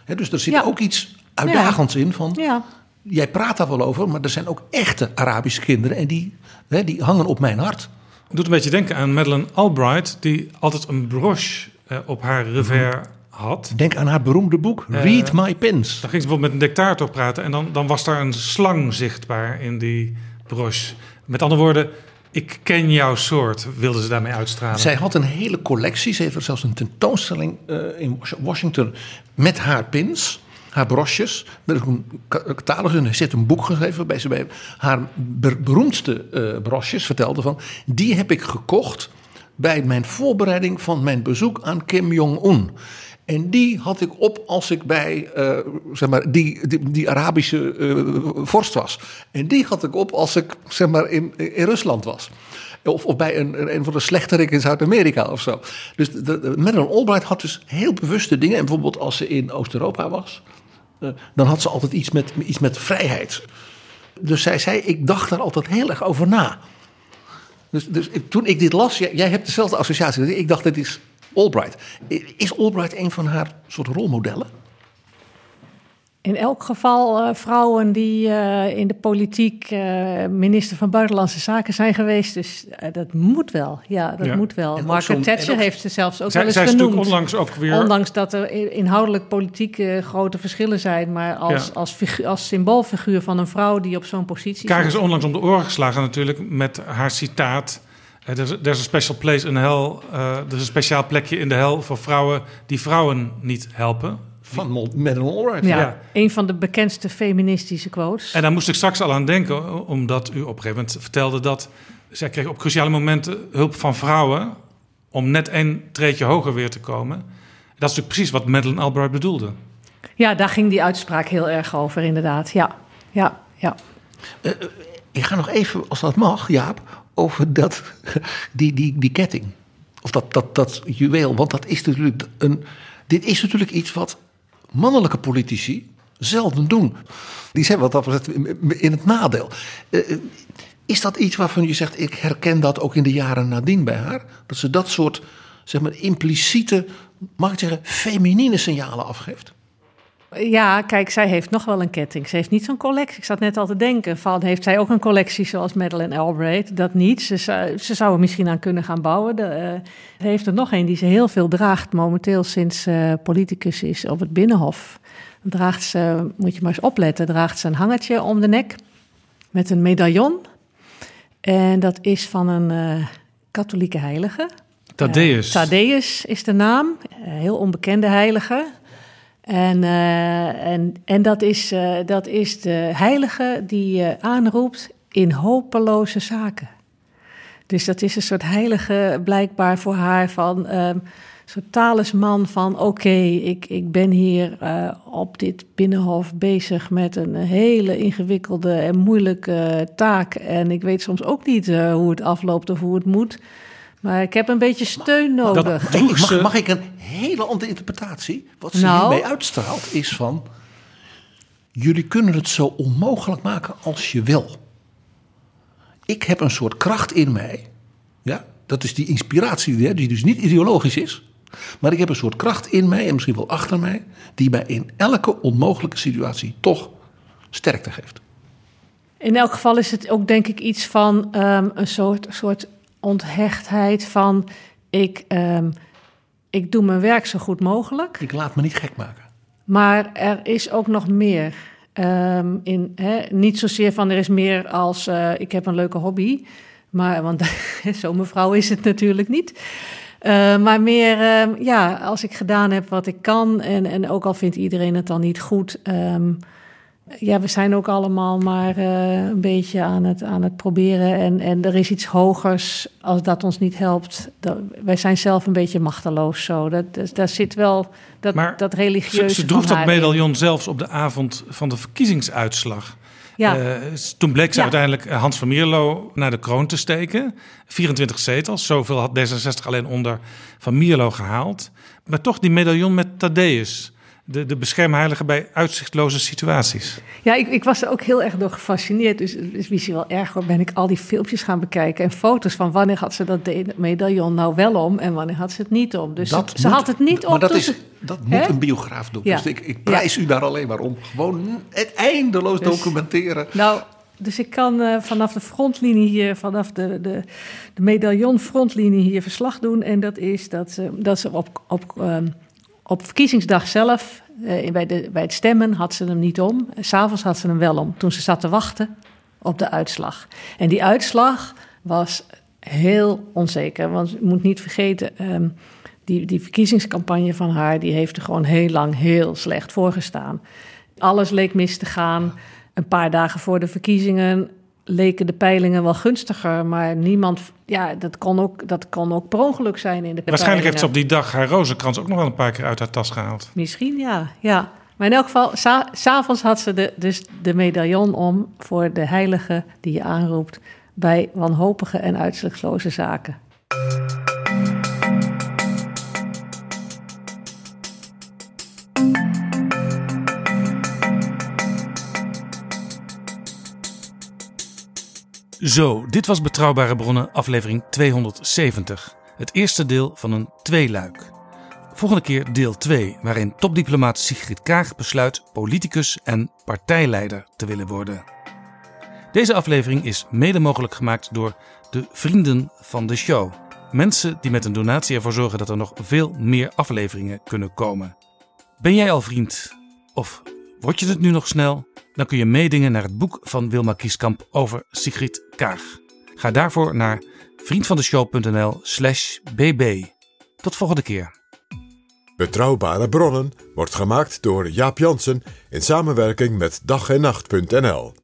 Hè, dus er zit Ja. ook iets uitdagends in van... Ja. Jij praat daar wel over, maar er zijn ook echte Arabische kinderen. En die, hè, die hangen op mijn hart. Het doet een beetje denken aan Madeleine Albright, die altijd een broche eh, op haar revers had. Denk aan haar beroemde boek Read My Pins. Dan ging ze bijvoorbeeld met een dictator praten en dan, dan was daar een slang zichtbaar in die broche. Met andere woorden, ik ken jouw soort, wilden ze daarmee uitstralen. Zij had een hele collectie. Ze heeft er zelfs een tentoonstelling uh, in Washington met haar pins, haar broches. Met een catalogus ze heeft een boek geschreven waarbij ze bij haar beroemdste uh, broches vertelde van... die heb ik gekocht bij mijn voorbereiding van mijn bezoek aan Kim Jong-un. En die had ik op als ik bij uh, zeg maar, die, die, Arabische uh, vorst was. En die had ik op als ik zeg maar, in, in Rusland was. Of, of bij een, een van de slechterik in Zuid-Amerika of zo. Dus de, de, Madeleine Albright had dus heel bewuste dingen. En bijvoorbeeld als ze in Oost-Europa was, uh, dan had ze altijd iets met, iets met vrijheid. Dus zij zei, ik dacht daar altijd heel erg over na. Dus, dus toen ik dit las, jij, jij hebt dezelfde associatie. Ik dacht, dit is Albright. Is Albright een van haar soort rolmodellen? In elk geval uh, vrouwen die uh, in de politiek uh, minister van Buitenlandse Zaken zijn geweest. Dus dat moet wel. Ja, dat ja. moet wel. Margaret Thatcher ook, heeft ze zelfs ook zij, wel eens zij genoemd. onlangs ook weer... Ondanks dat er inhoudelijk politiek grote verschillen zijn. Maar als, ja. als, figuur, als symboolfiguur van een vrouw die op zo'n positie Kaag is onlangs om de oren geslagen natuurlijk met haar citaat... There's, there's a special place in hell. Uh, er is een speciaal plekje in de hel voor vrouwen die vrouwen niet helpen. Van Madeleine Albright. Ja, ja, een van de bekendste feministische quotes. En daar moest ik straks al aan denken, omdat u op een gegeven moment vertelde dat zij kreeg op cruciale momenten hulp van vrouwen om net een treedje hoger weer te komen. Dat is natuurlijk precies wat Madeleine Albright bedoelde. Ja, daar ging die uitspraak heel erg over, inderdaad. Ja, ja, ja. Uh, ik ga nog even, als dat mag, Jaap, over dat, die, die, die ketting. Of dat, dat, dat juweel. Want dat is natuurlijk een. Dit is natuurlijk iets wat mannelijke politici zelden doen. Die zijn wat dat betreft in het nadeel. Is dat iets waarvan je zegt, ik herken dat ook in de jaren nadien bij haar? Dat ze dat soort, zeg maar, impliciete, mag ik zeggen, feminine signalen afgeeft? Ja, kijk, zij heeft nog wel een ketting. Ze heeft niet zo'n collectie. Ik zat net al te denken van, heeft zij ook een collectie zoals Madeleine Albright? Dat niet. Ze, ze zou er misschien aan kunnen gaan bouwen. De, uh, ze heeft er nog een die ze heel veel draagt momenteel sinds uh, politicus is op het Binnenhof. Draagt ze, moet je maar eens opletten, draagt ze een hangertje om de nek met een medaillon. En dat is van een uh, katholieke heilige. Thaddeus. Thaddeus is de naam. heel onbekende heilige. En, uh, en, en dat, is, uh, dat is de heilige die je aanroept in hopeloze zaken. Dus dat is een soort heilige blijkbaar voor haar van um, een soort talisman van oké, ik, ik ben hier uh, op dit binnenhof bezig met een hele ingewikkelde en moeilijke taak. En ik weet soms ook niet hoe het afloopt of hoe het moet. Maar ik heb een beetje steun nodig. Dat, mag, mag, ik een hele andere interpretatie? Wat ze nou, hiermee uitstraalt is van... Jullie kunnen het zo onmogelijk maken als je wil. Ik heb een soort kracht in mij. Ja, dat is die inspiratie die dus niet ideologisch is. Maar ik heb een soort kracht in mij en misschien wel achter mij... die mij in elke onmogelijke situatie toch sterkte geeft. In elk geval is het ook denk ik iets van um, een soort, soort onthechtheid van ik, um, ik doe mijn werk zo goed mogelijk. Ik laat me niet gek maken. Maar er is ook nog meer. Um, in, hè, niet zozeer van er is meer als uh, ik heb een leuke hobby. Maar, want [LAUGHS] zo'n mevrouw is het natuurlijk niet. Uh, maar meer, uh, ja, als ik gedaan heb wat ik kan. En, en ook al vindt iedereen het dan niet goed. Um, ja, we zijn ook allemaal maar uh, een beetje aan het, aan het proberen. En, en er is iets hogers als dat ons niet helpt. Dat, wij zijn zelf een beetje machteloos zo. Dat, dat, daar zit wel dat, maar dat religieuze Ze, ze droeg dat medaillon zelfs op de avond van de verkiezingsuitslag. Ja. Uh, toen bleek ze ja. uiteindelijk Hans van Mierlo naar de kroon te steken. 24 zetels, zoveel had D66 alleen onder Van Mierlo gehaald. Maar toch die medaillon met Thaddeus de, de beschermheilige bij uitzichtloze situaties. Ja, ik, ik was er ook heel erg door gefascineerd. Dus, dus wie wel erg hoor, ben ik al die filmpjes gaan bekijken en foto's van wanneer had ze dat medaillon nou wel om en wanneer had ze het niet om. Dus dat ze, moet, had het niet om. Maar dat, is, dat moet een biograaf doen. Ja. Dus ik, ik prijs ja. u daar alleen maar om. Gewoon het eindeloos dus, documenteren. Nou, dus ik kan uh, vanaf de frontlinie hier, vanaf de, de, de medaillon frontlinie hier verslag doen. En dat is dat ze, dat ze op, op um, Op verkiezingsdag zelf, eh, bij, de, bij het stemmen, had ze hem niet om. S'avonds had ze hem wel om, toen ze zat te wachten op de uitslag. En die uitslag was heel onzeker. Want je moet niet vergeten, ehm, die, die verkiezingscampagne van haar... die heeft er gewoon heel lang heel slecht voor gestaan. Alles leek mis te gaan. Een paar dagen voor de verkiezingen leken de peilingen wel gunstiger, maar niemand. Ja, dat kon ook, dat kon ook per ongeluk zijn in de Waarschijnlijk heeft ze op die dag haar rozenkrans ook nog wel een paar keer uit haar tas gehaald. Misschien, ja. ja. Maar in elk geval, s'avonds had ze de, dus de medaillon om voor de heilige die je aanroept bij wanhopige en uitzichtloze zaken. Zo, dit was Betrouwbare Bronnen, aflevering 270. Het eerste deel van een tweeluik. Volgende keer deel 2, waarin topdiplomaat Sigrid Kaag besluit politicus en partijleider te willen worden. Deze aflevering is mede mogelijk gemaakt door de vrienden van de show. Mensen die met een donatie ervoor zorgen dat er nog veel meer afleveringen kunnen komen. Ben jij al vriend? Of word je het nu nog snel? Dan kun je meedingen naar het boek van Wilma Kieskamp over Sigrid Kaag. Ga daarvoor naar vriendvandeshow.nl/slash bb. Tot volgende keer. Betrouwbare bronnen wordt gemaakt door Jaap Jansen in samenwerking met dag en nacht.nl.